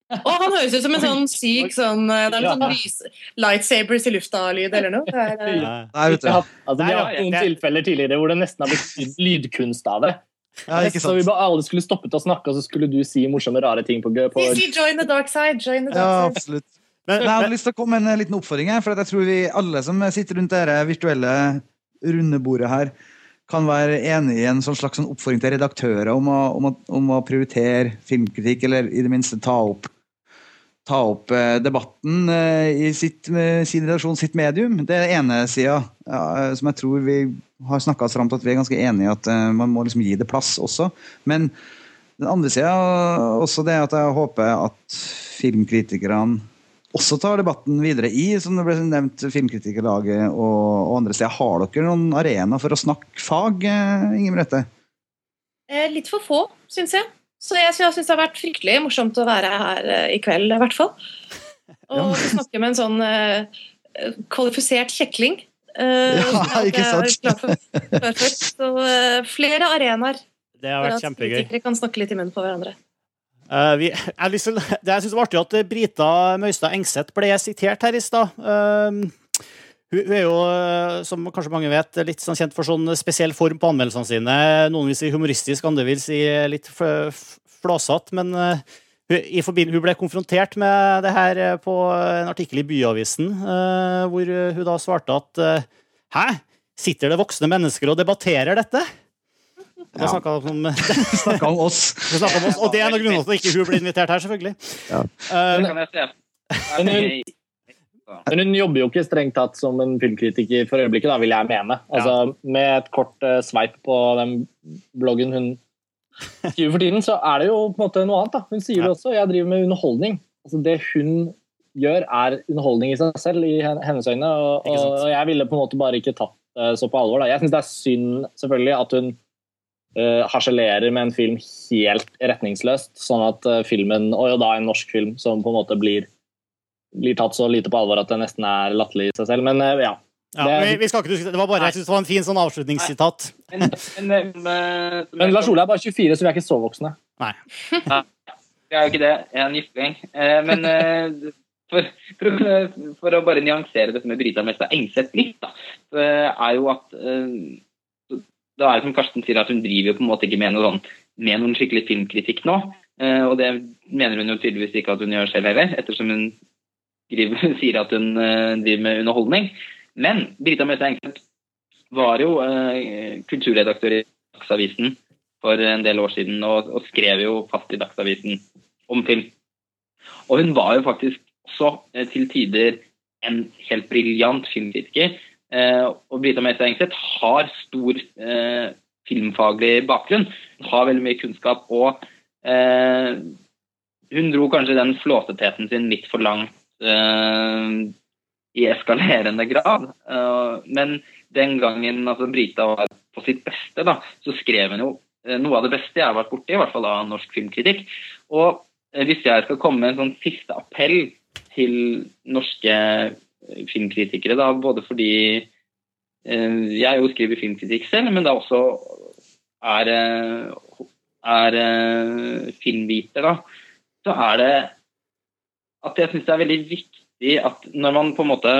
Og han høres ut som en sånn syk sånn Det er litt sånn lys, lightsabers i lufta-lyd eller noe. Det er, eh, Nei. Vet du. altså, vi har hatt noen tilfeller tidligere hvor det nesten har blitt lydkunst av det. Ja, ikke Så vi bare alle skulle stoppet å snakke, og så skulle du si morsomme, rare ting på, på Si, 'join the dark side'. Join the Ja, dark side. absolutt. Men, jeg hadde lyst til å komme med en liten oppfordring her, for jeg tror vi alle som sitter rundt dette virtuelle rundebordet her, kan være enig i en sånn slags sånn oppfordring til redaktører om å, om, å, om å prioritere filmkritikk, eller i det minste ta opp, ta opp eh, debatten eh, i sitt, sin redaksjon, sitt medium. Det er ene sida ja, som jeg tror vi har snakka oss fram til at vi er ganske enige i at eh, man må liksom gi det plass også. Men den andre sida også det at jeg håper at filmkritikerne også tar debatten videre i, som det ble nevnt, Filmkritikerlaget og, og andre steder. Har dere noen arena for å snakke fag, eh, Inger Merete? Eh, Litt for få, syns jeg. Så jeg syns det har vært fryktelig morsomt å være her eh, i kveld, i hvert fall. Og snakke med en sånn eh, kvalifisert kjekling. eh, Ja, ikke sant? for- for. Så eh, flere arenaer det har for vært at kritikere kan snakke litt i munnen på hverandre. Eh, vi, jeg, liksom, det jeg synes det var artig at Brita Møystad Engseth ble sitert her i stad. Uh, hun, hun er jo, eh, som kanskje mange vet, litt sånn kjent for sånn spesiell form på anmeldelsene sine. Noen vil si humoristisk, andre vil si litt flåsete. Men uh, hun, hun ble konfrontert med det her eh, på en artikkel i Byavisen, eh, hvor hun da svarte at eh, Hæ? Sitter det voksne mennesker og debatterer dette? Da Ja. snakka om om oss. vi om oss, og det er en av grunnene til at ikke hun ble invitert her, selvfølgelig. Ja. Uh, det kan jeg se. Men hun- Men hun jobber jo ikke strengt tatt som en filmkritiker for øyeblikket, da, vil jeg mene. Altså, Med et kort uh, sveip på den bloggen hun skriver for tiden, så er det jo på en måte noe annet. da. Hun sier Ja. det også, jeg driver med underholdning. Altså, det hun gjør, er underholdning i seg selv, i hennes øyne. Og, og jeg ville på en måte bare ikke tatt det så på alvor. da. Jeg syns det er synd selvfølgelig at hun uh, harselerer med en film helt retningsløst, sånn at uh, filmen, og jo da en norsk film, som på en måte blir blir tatt så lite på alvor at det nesten er latterlig i seg selv. Men uh, ja. Ja, Det- vi, vi skal ikke diskutere, det var bare, jeg synes det var en fin sånn avslutningssitat. Men, men, men, Men Lars Ole er bare 24, så vi er ikke så voksne. Vi er jo ikke det. Jeg er en giftling. Eh, men for, for, for å bare nyansere dette med Brita Mesta Engseth litt, da, så er jo at Da er det som Karsten sier, at hun driver jo på en måte ikke med, noe sånn, med noen skikkelig filmkritikk nå. Eh, og det mener hun jo tydeligvis ikke at hun gjør selv heller, ettersom hun driver, sier at hun eh, driver med underholdning. Men Brita Mesta Engseth var jo eh, kulturredaktør i Dagsavisen for en del år siden, og, og skrev jo fast i Dagsavisen om film. Og hun var jo faktisk også eh, til tider en helt briljant filmkritiker. Eh, og Brita Meister Engseth har stor eh, filmfaglig bakgrunn. Har veldig mye kunnskap, og eh, hun dro kanskje den flåsetheten sin litt for langt i eskalerende grad. Men den gangen altså, Brita var på sitt beste, da, så skrev hun jo noe av det beste jeg har vært borti, i hvert fall av norsk filmkritikk. Og hvis jeg skal komme med en sånn siste appell til norske filmkritikere, da, både fordi eh, jeg jo skriver filmkritikk selv, men da også er, eh, er eh, filmviter, da, så er det at jeg syns det er veldig viktig at når man på en måte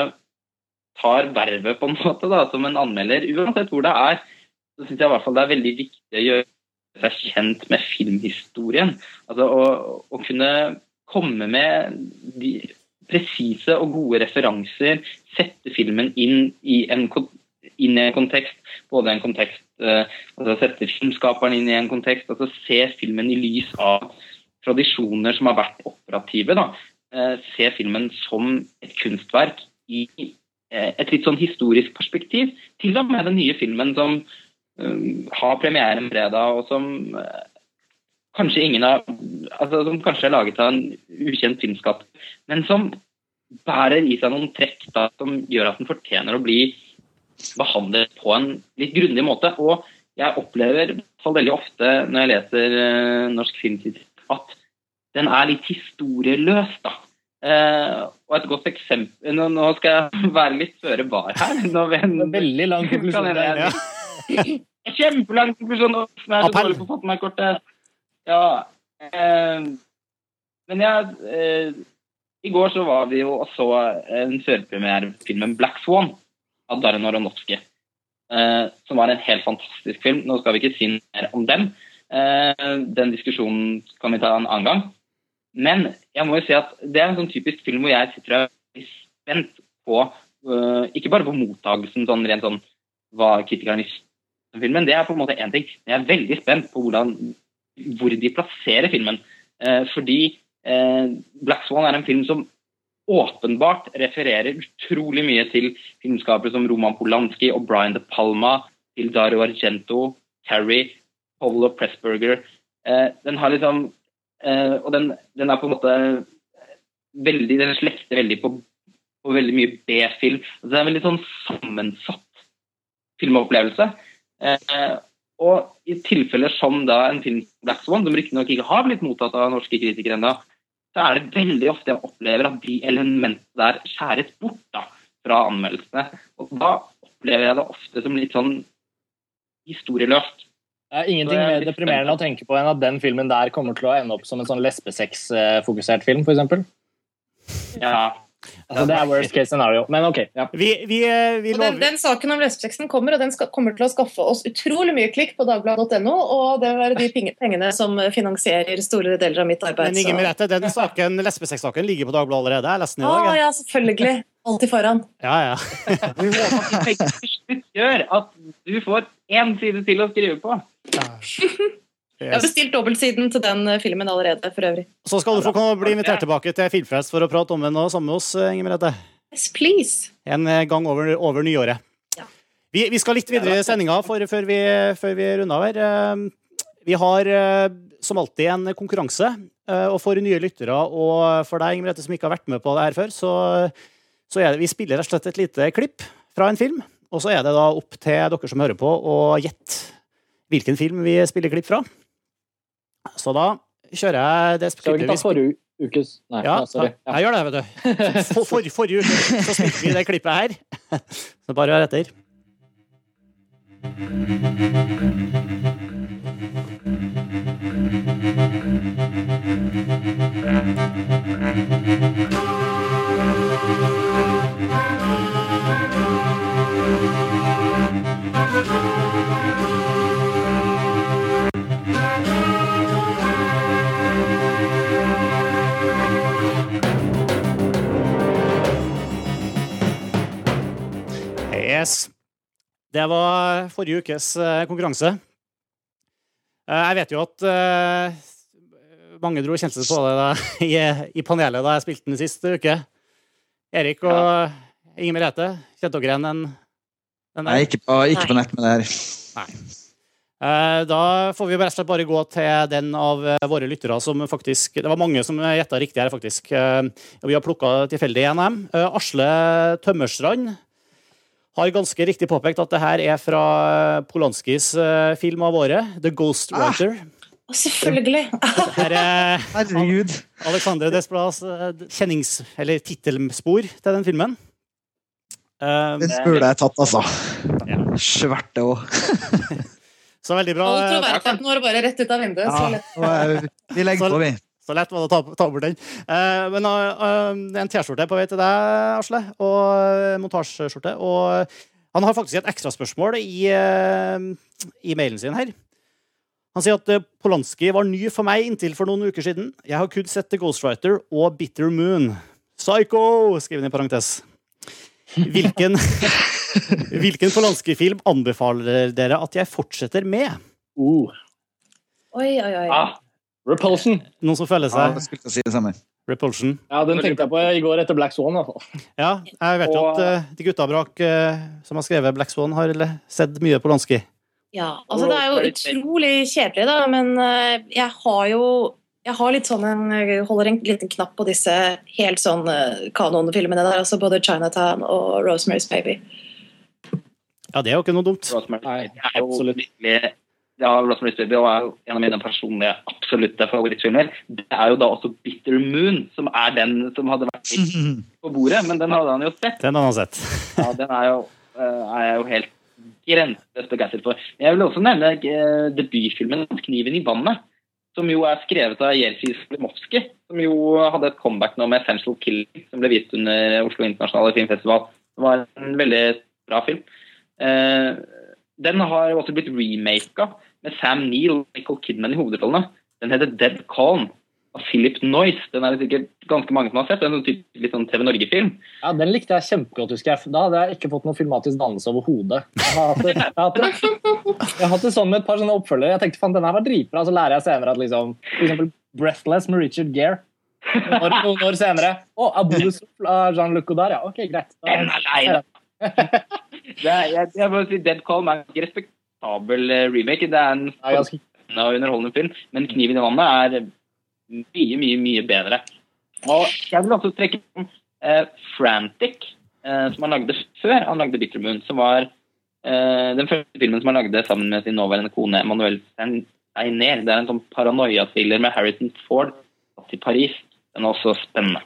tar vervet på en måte da, som en anmelder, uansett hvor det er, så syns jeg i hvert fall det er veldig viktig å gjøre seg kjent med filmhistorien. Altså å, å kunne komme med de presise og gode referanser, sette filmen inn i en, inn i en kontekst, både en kontekst eh, altså Sette filmskaperen inn i en kontekst, altså se filmen i lys av tradisjoner som har vært operative. da, eh, Se filmen som et kunstverk i eh, et litt sånn historisk perspektiv. Til og med den nye filmen som har premiere fredag, og som kanskje ingen har altså Som kanskje er laget av en ukjent filmskaper, men som bærer i seg noen trekk da, som gjør at den fortjener å bli behandlet på en litt grundig måte. Og jeg opplever veldig ofte når jeg leser uh, norsk filmkritikk, at den er litt historieløs. da. Uh, og et godt eksempel Nå, nå skal jeg være litt føre var her. Nå, En veldig lang konklusjon. Kjempelang konklusjon, som er så dårlig på å fatte meg kortet. Ja, eh, men jeg eh, I går så var vi jo og så en førpremierefilmen 'Black Swan' av Darren Aronofsky. Eh, som var en helt fantastisk film. Nå skal vi ikke si mer om den. Eh, den diskusjonen kan vi ta en annen gang. Men jeg må jo si at det er en sånn typisk film hvor jeg sitter og er spent på Uh, Ikke bare på mottagelsen sånn rent sånn hva kritikerne synes om filmen, det er på en måte én ting. Jeg er veldig spent på hvordan, hvor de plasserer filmen. Eh, fordi eh, Black Swan er en film som åpenbart refererer utrolig mye til filmskapere som Roman Polanski og Brian De Palma, til Dario Argento, Carrie, Paulo Pressburger. Eh, den har liksom Og den, den er på en måte veldig Den slekter veldig på, på veldig mye B-film. Det er en veldig sånn sammensatt filmopplevelse. Eh, og i tilfeller som da en film Black Swan, som riktignok ikke har blitt mottatt av norske kritikere ennå, så er det veldig ofte jeg opplever at de elementene der skjæres bort da, fra anmeldelsene. Og da opplever jeg det ofte som litt sånn historieløst. Det er ingenting er mer deprimerende å tenke på enn at den filmen der kommer til å ende opp som en sånn lesbesex-fokusert film, f.eks. Ja. Altså, det er worst case scenario. Men ok. Ja. Vi, vi, eh, vi den, den saken om lesbesexen kommer, og den skal, kommer til å skaffe oss utrolig mye klikk på dagbladet.no, og det vil være de pengene som finansierer store deler av mitt arbeid. Men Inge Merete, den saken, lesbesex-saken ligger på Dagbladet allerede. Jeg leste den i dag. Ah, ja, selvfølgelig. Alltid foran. Ja, ja. Vi håper at gjør at du får én side til å skrive på. Jeg har Yes. bestilt dobbeltsiden til den eh, filmen allerede, for øvrig. Så skal du få komme, bli invitert tilbake til Filmfrelst for å prate om den og sammen med oss, eh, Inger Merete. Yes, please. En eh, gang over, over nyåret. Ja. Vi, vi skal litt videre i sendinga for, før, vi, før vi runder av her. Vi har som alltid en konkurranse. eh, Og for nye lyttere og for deg, Inger Merete, som ikke har vært med på det her før, så, så er det, vi spiller rett og slett et lite klipp fra en film. Og så er det da opp til dere som hører på, å gjette hvilken film vi spiller klipp fra. Så da kjører jeg det Skal vi ta ukes Nei, Ja, ja, sorry. Ja. jeg gjør det, vet du. For, for, forrige uke så spilte vi det klippet her. Så bare hør etter. Yes. Det var forrige ukes eh, konkurranse. Eh, Jeg vet jo at eh, mange dro kjensel på det da, i, i panelet da jeg spilte den sist uke. Erik og Inger Merete, kjente dere igjen den? den Jeg er ikke på, ikke på nett med det her. Nei. Da får vi bare, slett bare gå til den av våre lyttere som faktisk Det var mange som gjetta riktig her, faktisk. Vi har plukka tilfeldig igjen av dem. Asle Tømmerstrand har ganske riktig påpekt at det her er fra Polanskis eh, film av året, 'The Ghost Writer'. Å, selvfølgelig! Her er Herregud. Alexandre Desplas eh, kjennings... Eller tittelspor til den filmen. Um, Den burde jeg tatt, altså. Ja. Sverte òg. Så veldig bra. Nå er det bare rett ut av vinduet. Så lett. Vi legger på, vi. Så lett var det å ta, ta bort den. Uh, men uh, en T-skjorte på vei til deg, Asle, og montasjeskjorte. Og han har faktisk et ekstraspørsmål i, i mailen sin her. Han sier at Polanski var ny for meg inntil for noen uker siden. Jeg har kun sett The Ghostwriter og Bitter Moon. Psycho! skriver han i parentes. Hvilken, hvilken Polanski-film anbefaler dere at jeg fortsetter med? Uh, Oi, oi, oi. ah, Repulsion. Noen som føler seg å si. Repulsion? Ja, Den tenkte jeg på i går etter Black Swan. Altså. Ja, jeg vet jo Og- at uh, de gutta brak uh, som har skrevet Black Swan, har sett mye på Polanski. Ja, altså det er jo utrolig kjedelig, da, men uh, jeg har jo jeg har litt sånn en, holder en liten knapp på disse helt sånn eh, kanonfilmene der, altså både Chinatown og Rosemary's Baby. Ja, det er jo ikke noe dumt. Rosemary Nei, Baby er jo absolutt. virkelig ja, Rosemary's Baby er jo en av mine personlige absolutte favorittfilmer. Det er jo da også Bitter Moon, som er den som hadde vært på bordet, men den hadde han jo sett. Den hadde han sett. Ja, den er, jo, eh, er jeg jo helt grenseløst begeistret for. Jeg vil også nevne eh, debutfilmen 'Kniven i vannet', som jo er skrevet av Jerzy Slimovskij, som jo hadde et comeback nå med 'Essential Killing', som ble vist under Oslo internasjonale filmfestival. Det var en veldig bra film. Eh, den har også blitt remaka med Sam Neill og Michael Kidman i hovedrollene. Den heter 'Dead Calm' av Philip Noyce. Den er det sikkert ganske mange som har sett. Det er en sånn litt sånn TV Norge-film. Ja, Den likte jeg kjempegodt. husker jeg. Da hadde jeg ikke fått noen filmatisk dannelse overhodet. Jeg har hatt det, jeg har det, det sånn med et par sånne oppfølgere. Jeg tenkte faen, den her var dritbra. Så lærer jeg senere at liksom, eksempel Breathless med Richard Gere. Noen år, noen år senere Å, Abu Souffle av Jean-Luc Godard, ja. Ok, greit. Den Da, er lei, det er, jeg, jeg må si Dead Calm er en respektabel eh, remake. Det er en spennende og underholdende film, men 'Kniven i vannet' er mye, mye mye bedre. Og Jeg vil også trekke fram eh, 'Frantic', eh, som han lagde før han lagde 'Bitter Moon', som var eh, den første filmen som han lagde sammen med sin nåværende kone Emanuel Steiner. Det er en sånn paranoia-thriller med Harrison Ford i Paris. Den er også spennende.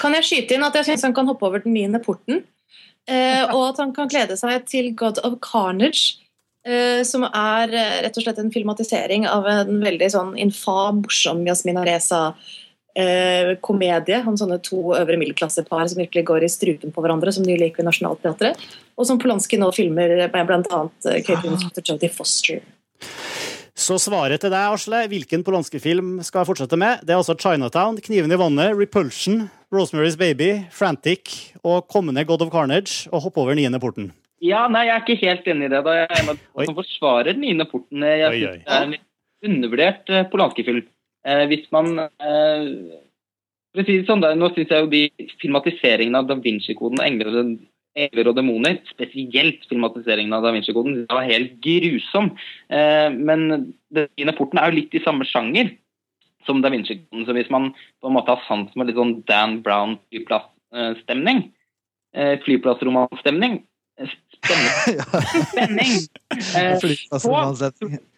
Kan jeg skyte inn at jeg syns han kan hoppe over den niende porten? Eh, og at han kan glede seg til God of Carnage, som er eh, rett og slett en filmatisering av en veldig sånn infam, morsom Yasmina Reza-komedie om sånne to øvre middelklassepar som virkelig går i strupen på hverandre, som nylig gikk ved Nationaltheatret. Og som Polanski nå filmer med bl.a. Kate Jodie Foster. Så svaret til deg, Asle, hvilken Polanski-film skal jeg fortsette med? Det er altså Chinatown, Kniven i vannet, Repulsion, Rosemary's Baby, Frantic og kommende God of Carnage og hoppe over niende porten. Ja, nei, jeg er ikke helt enig i det. da. Jeg er en av de som forsvarer den Niende porten. Jeg synes det er en litt undervurdert eh, Polanski-film. Eh, hvis man eh, for å si det sånn, da, Nå syns jeg jo de filmatiseringene av Da Vinci-koden, engler, 'Engler og demoner', spesielt filmatiseringen av Da Vinci-koden, var helt grusom. Eh, men Den niende porten er jo litt i samme sjanger som Da Vinci-koden. Så hvis man på en måte har sans for litt sånn Dan Brown-flyplassstemning, eh, flyplassromanstemning eh, Spenning. Eh,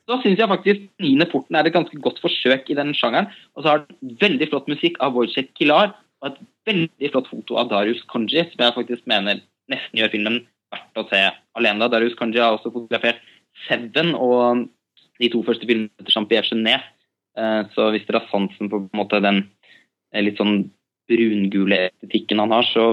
så syns jeg faktisk 'Niende porten' er et ganske godt forsøk i den sjangeren. Og så har den veldig flott musikk av Wojciech Kilar og et veldig flott foto av Darius Konji, som jeg faktisk mener nesten gjør filmen verdt å se alene. Darius Konji har også fotografert Seven og de to første filmene til Jean-Pierre Genet. Eh, så hvis dere har sansen for på en måte den eh, litt sånn brungule estetikken han har, så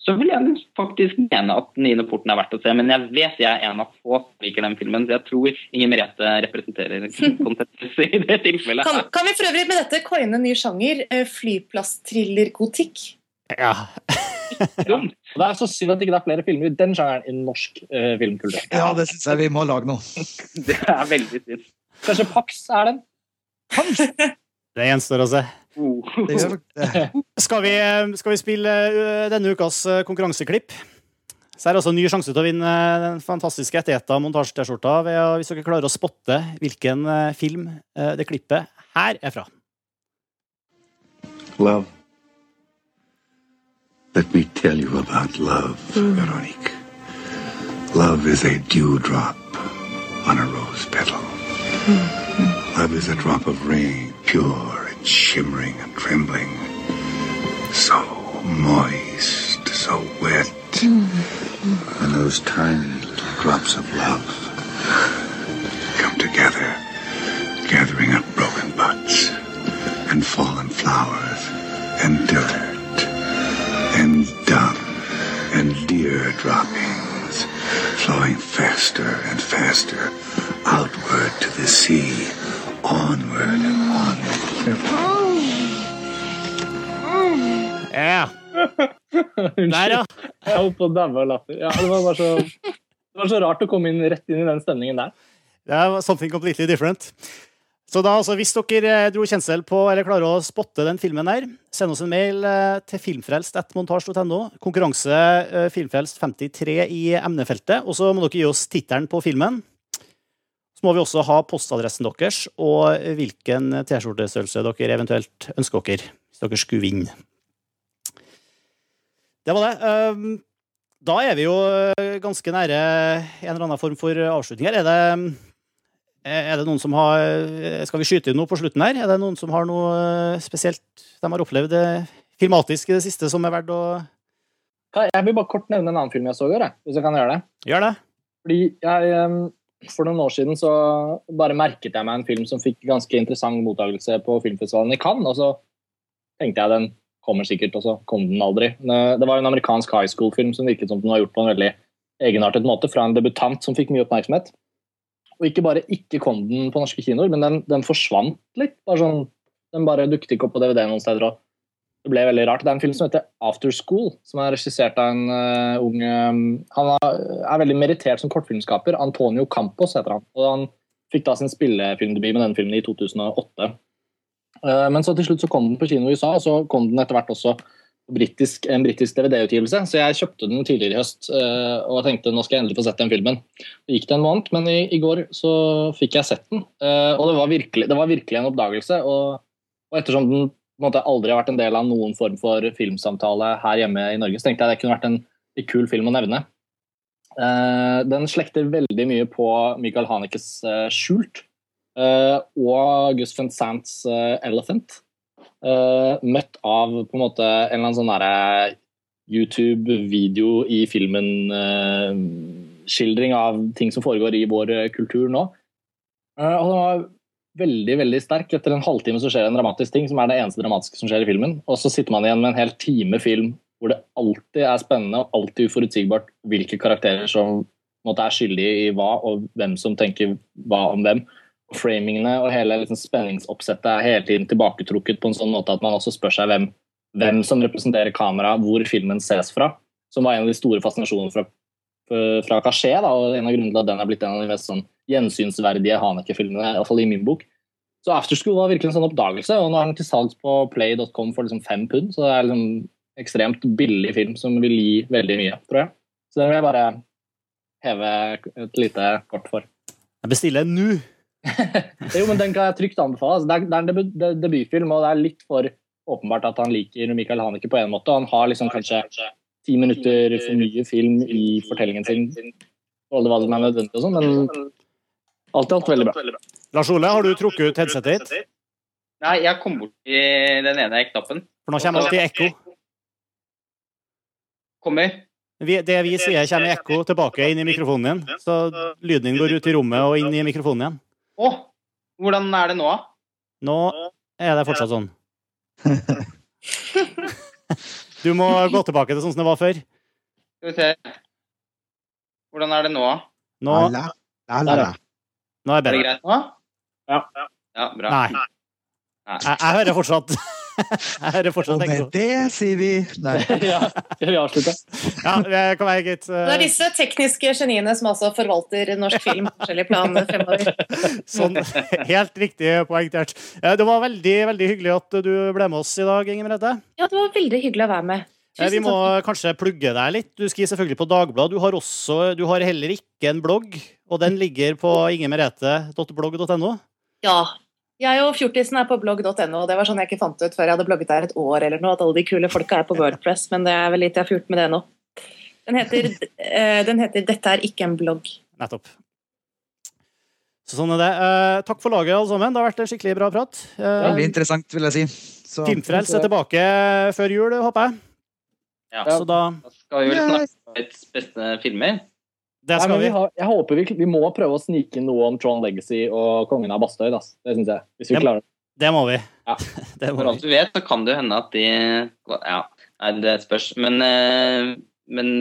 så vil jeg faktisk mene at Den niende porten er verdt å se. Men jeg vet jeg er en av få som liker den filmen, så jeg tror Inger Merete representerer konsensus i det tilfellet. Kan, kan, vi for øvrig med dette coine ny sjanger? Eh, Flyplasstriller-gotikk? Ja. ja. Det er så synd at det ikke er flere filmer i den sjangeren i norsk uh, filmkultur. Ja, det syns jeg vi må lage nå. det er veldig synd. Kanskje Pax er den? Pax? Det gjenstår å se. Oh. skal, vi, skal, vi, spille eh, denne ukas eh, konkurranseklipp? Så er det altså en ny sjanse til å vinne den fantastiske Eteta montasje-T-skjorta hvis dere klarer å spotte hvilken eh, film det klippet her er fra. Love. Let me tell you about love, mm. Veronique. Love is a dewdrop on a rose petal. Mm. Love is a drop of rain, pure shimmering and trembling. So moist, so wet. Mm-hmm. And those tiny little drops of love come together, gathering up broken buds and fallen flowers and dirt and dung and deer droppings flowing faster and faster outward to the sea, onward. Ja. Der, ja. Jeg holdt på å daue av latter. Ja, det, var så, det var så rart å komme inn rett inn i den stemningen der. Det var something completely different. Så da, altså, Hvis dere eh, dro kjensel på eller klarer å spotte den filmen her, send oss en mail eh, til filmfrelst.montasj.no. Konkurranse eh, Filmfrelst 53 i emnefeltet. Og så må dere gi oss tittelen på filmen. Så må vi også ha postadressen deres og hvilken T-skjortestørrelse dere eventuelt ønsker dere, hvis dere skulle vinne. Det var det. Ehm, da er vi jo ganske nære en eller annen form for avslutning her. Er det, er det noen som har Skal vi skyte inn noe på slutten her? Er det noen som har noe spesielt de har opplevd filmatisk i det siste som er verdt å Jeg vil bare kort nevne en annen film jeg så i går, hvis jeg kan gjøre det. Gjør det. Fordi jeg ehm, for noen år siden så bare merket jeg meg en film som fikk ganske interessant mottakelse på filmfestivalen i Cannes. Og så tenkte jeg den kommer sikkert, og så kom den aldri. Det var en amerikansk high school-film som virket som den var gjort på en veldig egenartet måte, fra en debutant som fikk mye oppmerksomhet. Og ikke bare ikke kom den på norske kinoer, men den, den forsvant litt. Bare sånn, den bare dukket ikke opp på DVD noen steder. og det ble veldig rart. Det er en film som heter After School, som er regissert av en uh, ung um, Han er veldig merittert som kortfilmskaper. Antonio Campos heter han. Og han fikk da sin spillefilmdebut med denne filmen i 2008. Uh, men så til slutt så kom den på kino i USA, og så kom den etter hvert også brittisk, en britisk DVD-utgivelse. Så jeg kjøpte den tidligere i høst uh, og tenkte nå skal jeg endelig få sett den filmen. Det gikk det en måned, men i, i går så fikk jeg sett den. og det var, virkelig, det var virkelig en oppdagelse. og, og ettersom den måte aldri har vært en del av noen form for filmsamtale her hjemme i Norge, så tenkte jeg det kunne vært en kul film å nevne. Uh, den slekter veldig mye på Michael Hanekes uh, 'Skjult' uh, og Gus Van Sants 'Elephant'. møtt av på en måte en eller annen sånn YouTube-video i filmen skildring av ting som foregår i vår kultur nå. og den var veldig veldig sterk. Etter en halvtime så skjer det en dramatisk ting, som er det eneste dramatiske som skjer i filmen. Og så sitter man igjen med en hel time film hvor det alltid er spennende og alltid uforutsigbart hvilke karakterer som måtte er skyldige i hva, og hvem som tenker hva om hvem. Framingene og hele liksom, spenningsoppsettet er hele tiden tilbaketrukket på en sånn måte at man også spør seg hvem, hvem som representerer kameraet, hvor filmen ses fra. Som var en av de store fascinasjonene fra, fra Caché, og en av grunnene til at den er blitt en av de mest sånn, gjensynsverdige Haneke-filmene, iallfall i min bok. Så Afterschool var virkelig en sånn oppdagelse, og nå er den til salgs på play.com for liksom fem pund. Så det er liksom ekstremt billig film som vil gi veldig mye, tror jeg. Så den vil jeg bare heve et lite kort for. Jeg bestiller nå! jo, men den kan jeg trygt anbefale. Altså, det, er, det er en debut, debutfilm, og det er litt for åpenbart at han liker Michael Haneke på en måte. Han har liksom kanskje ti minutter for mye film i fortellingen sin. Og det hva som er nødvendig og sånn, men Alt i alt veldig bra. Lars Ole, har du trukket ut headsetet ditt? Nei, jeg kom borti den ene knappen. For nå kommer alltid ekko. Kommer. Vi, det vi sier, kommer ekko tilbake inn i mikrofonen din. Så lyden din går ut i rommet og inn i mikrofonen igjen. Å! Hvordan er det nå, da? Nå er det fortsatt sånn. Du må gå tilbake til sånn som det var før. Skal vi se. Hvordan er det nå, da? Nå, La, la, la, la. Nå er det Er det greit nå? Ja. Ja, bra. Nei. Nei. Jeg, jeg hører fortsatt Jeg hører fortsatt Og med det sier vi nei. ja, vi avslutter. Ja, det kan være greit. Det er disse tekniske geniene som altså forvalter norsk film på forskjellige plan fremover. Sånn, helt riktig poengtert. Det var veldig veldig hyggelig at du ble med oss i dag, Inger Merete. Ja, det var veldig hyggelig å være med. Tusen Vi må takk. kanskje plugge deg litt. Du skriver selvfølgelig på Dagbladet. Du har, også, du har heller ikke en blogg, og den ligger på ingemerete.blogg.no. Ja. Jeg og fjortisen er på blogg.no, og det var sånn jeg ikke fant ut før jeg hadde blogget der et år eller noe, at alle de kule folka er på Wordpress, men det er vel litt jeg har fjort med det nå. Den heter, eh, den heter 'Dette er ikke en blogg'. Nettopp. Så sånn er det. Eh, takk for laget, alle sammen. Det har vært en skikkelig bra prat. Eh, Veldig interessant, vil jeg si. Så, Filmfrelst er tilbake før jul, håper jeg. Ja. Så da Da skal vi vel snakke om beste filmer. Det skal Nei, vi vi. har, jeg håper vi, vi må prøve å snike inn noe om Tron Legacy og Kongen av Bastøy. Da. Det syns jeg. Hvis vi det, klarer det. Det må vi. Ja. Det må For alt vi. du vet, så kan det jo hende at de Ja, nei, det spørs. Men, eh, men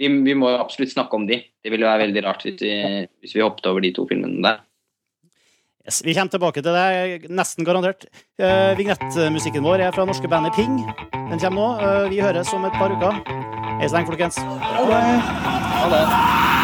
vi, vi må absolutt snakke om de. Det ville være veldig rart hvis vi, hvis vi hoppet over de to filmene der. Yes, vi kommer tilbake til det, nesten garantert. Uh, Vignettmusikken vår er fra norske bandet Ping. Den kommer nå. Uh, vi høres om et par uker. Hei så lenge, folkens. Ha det. Ha det.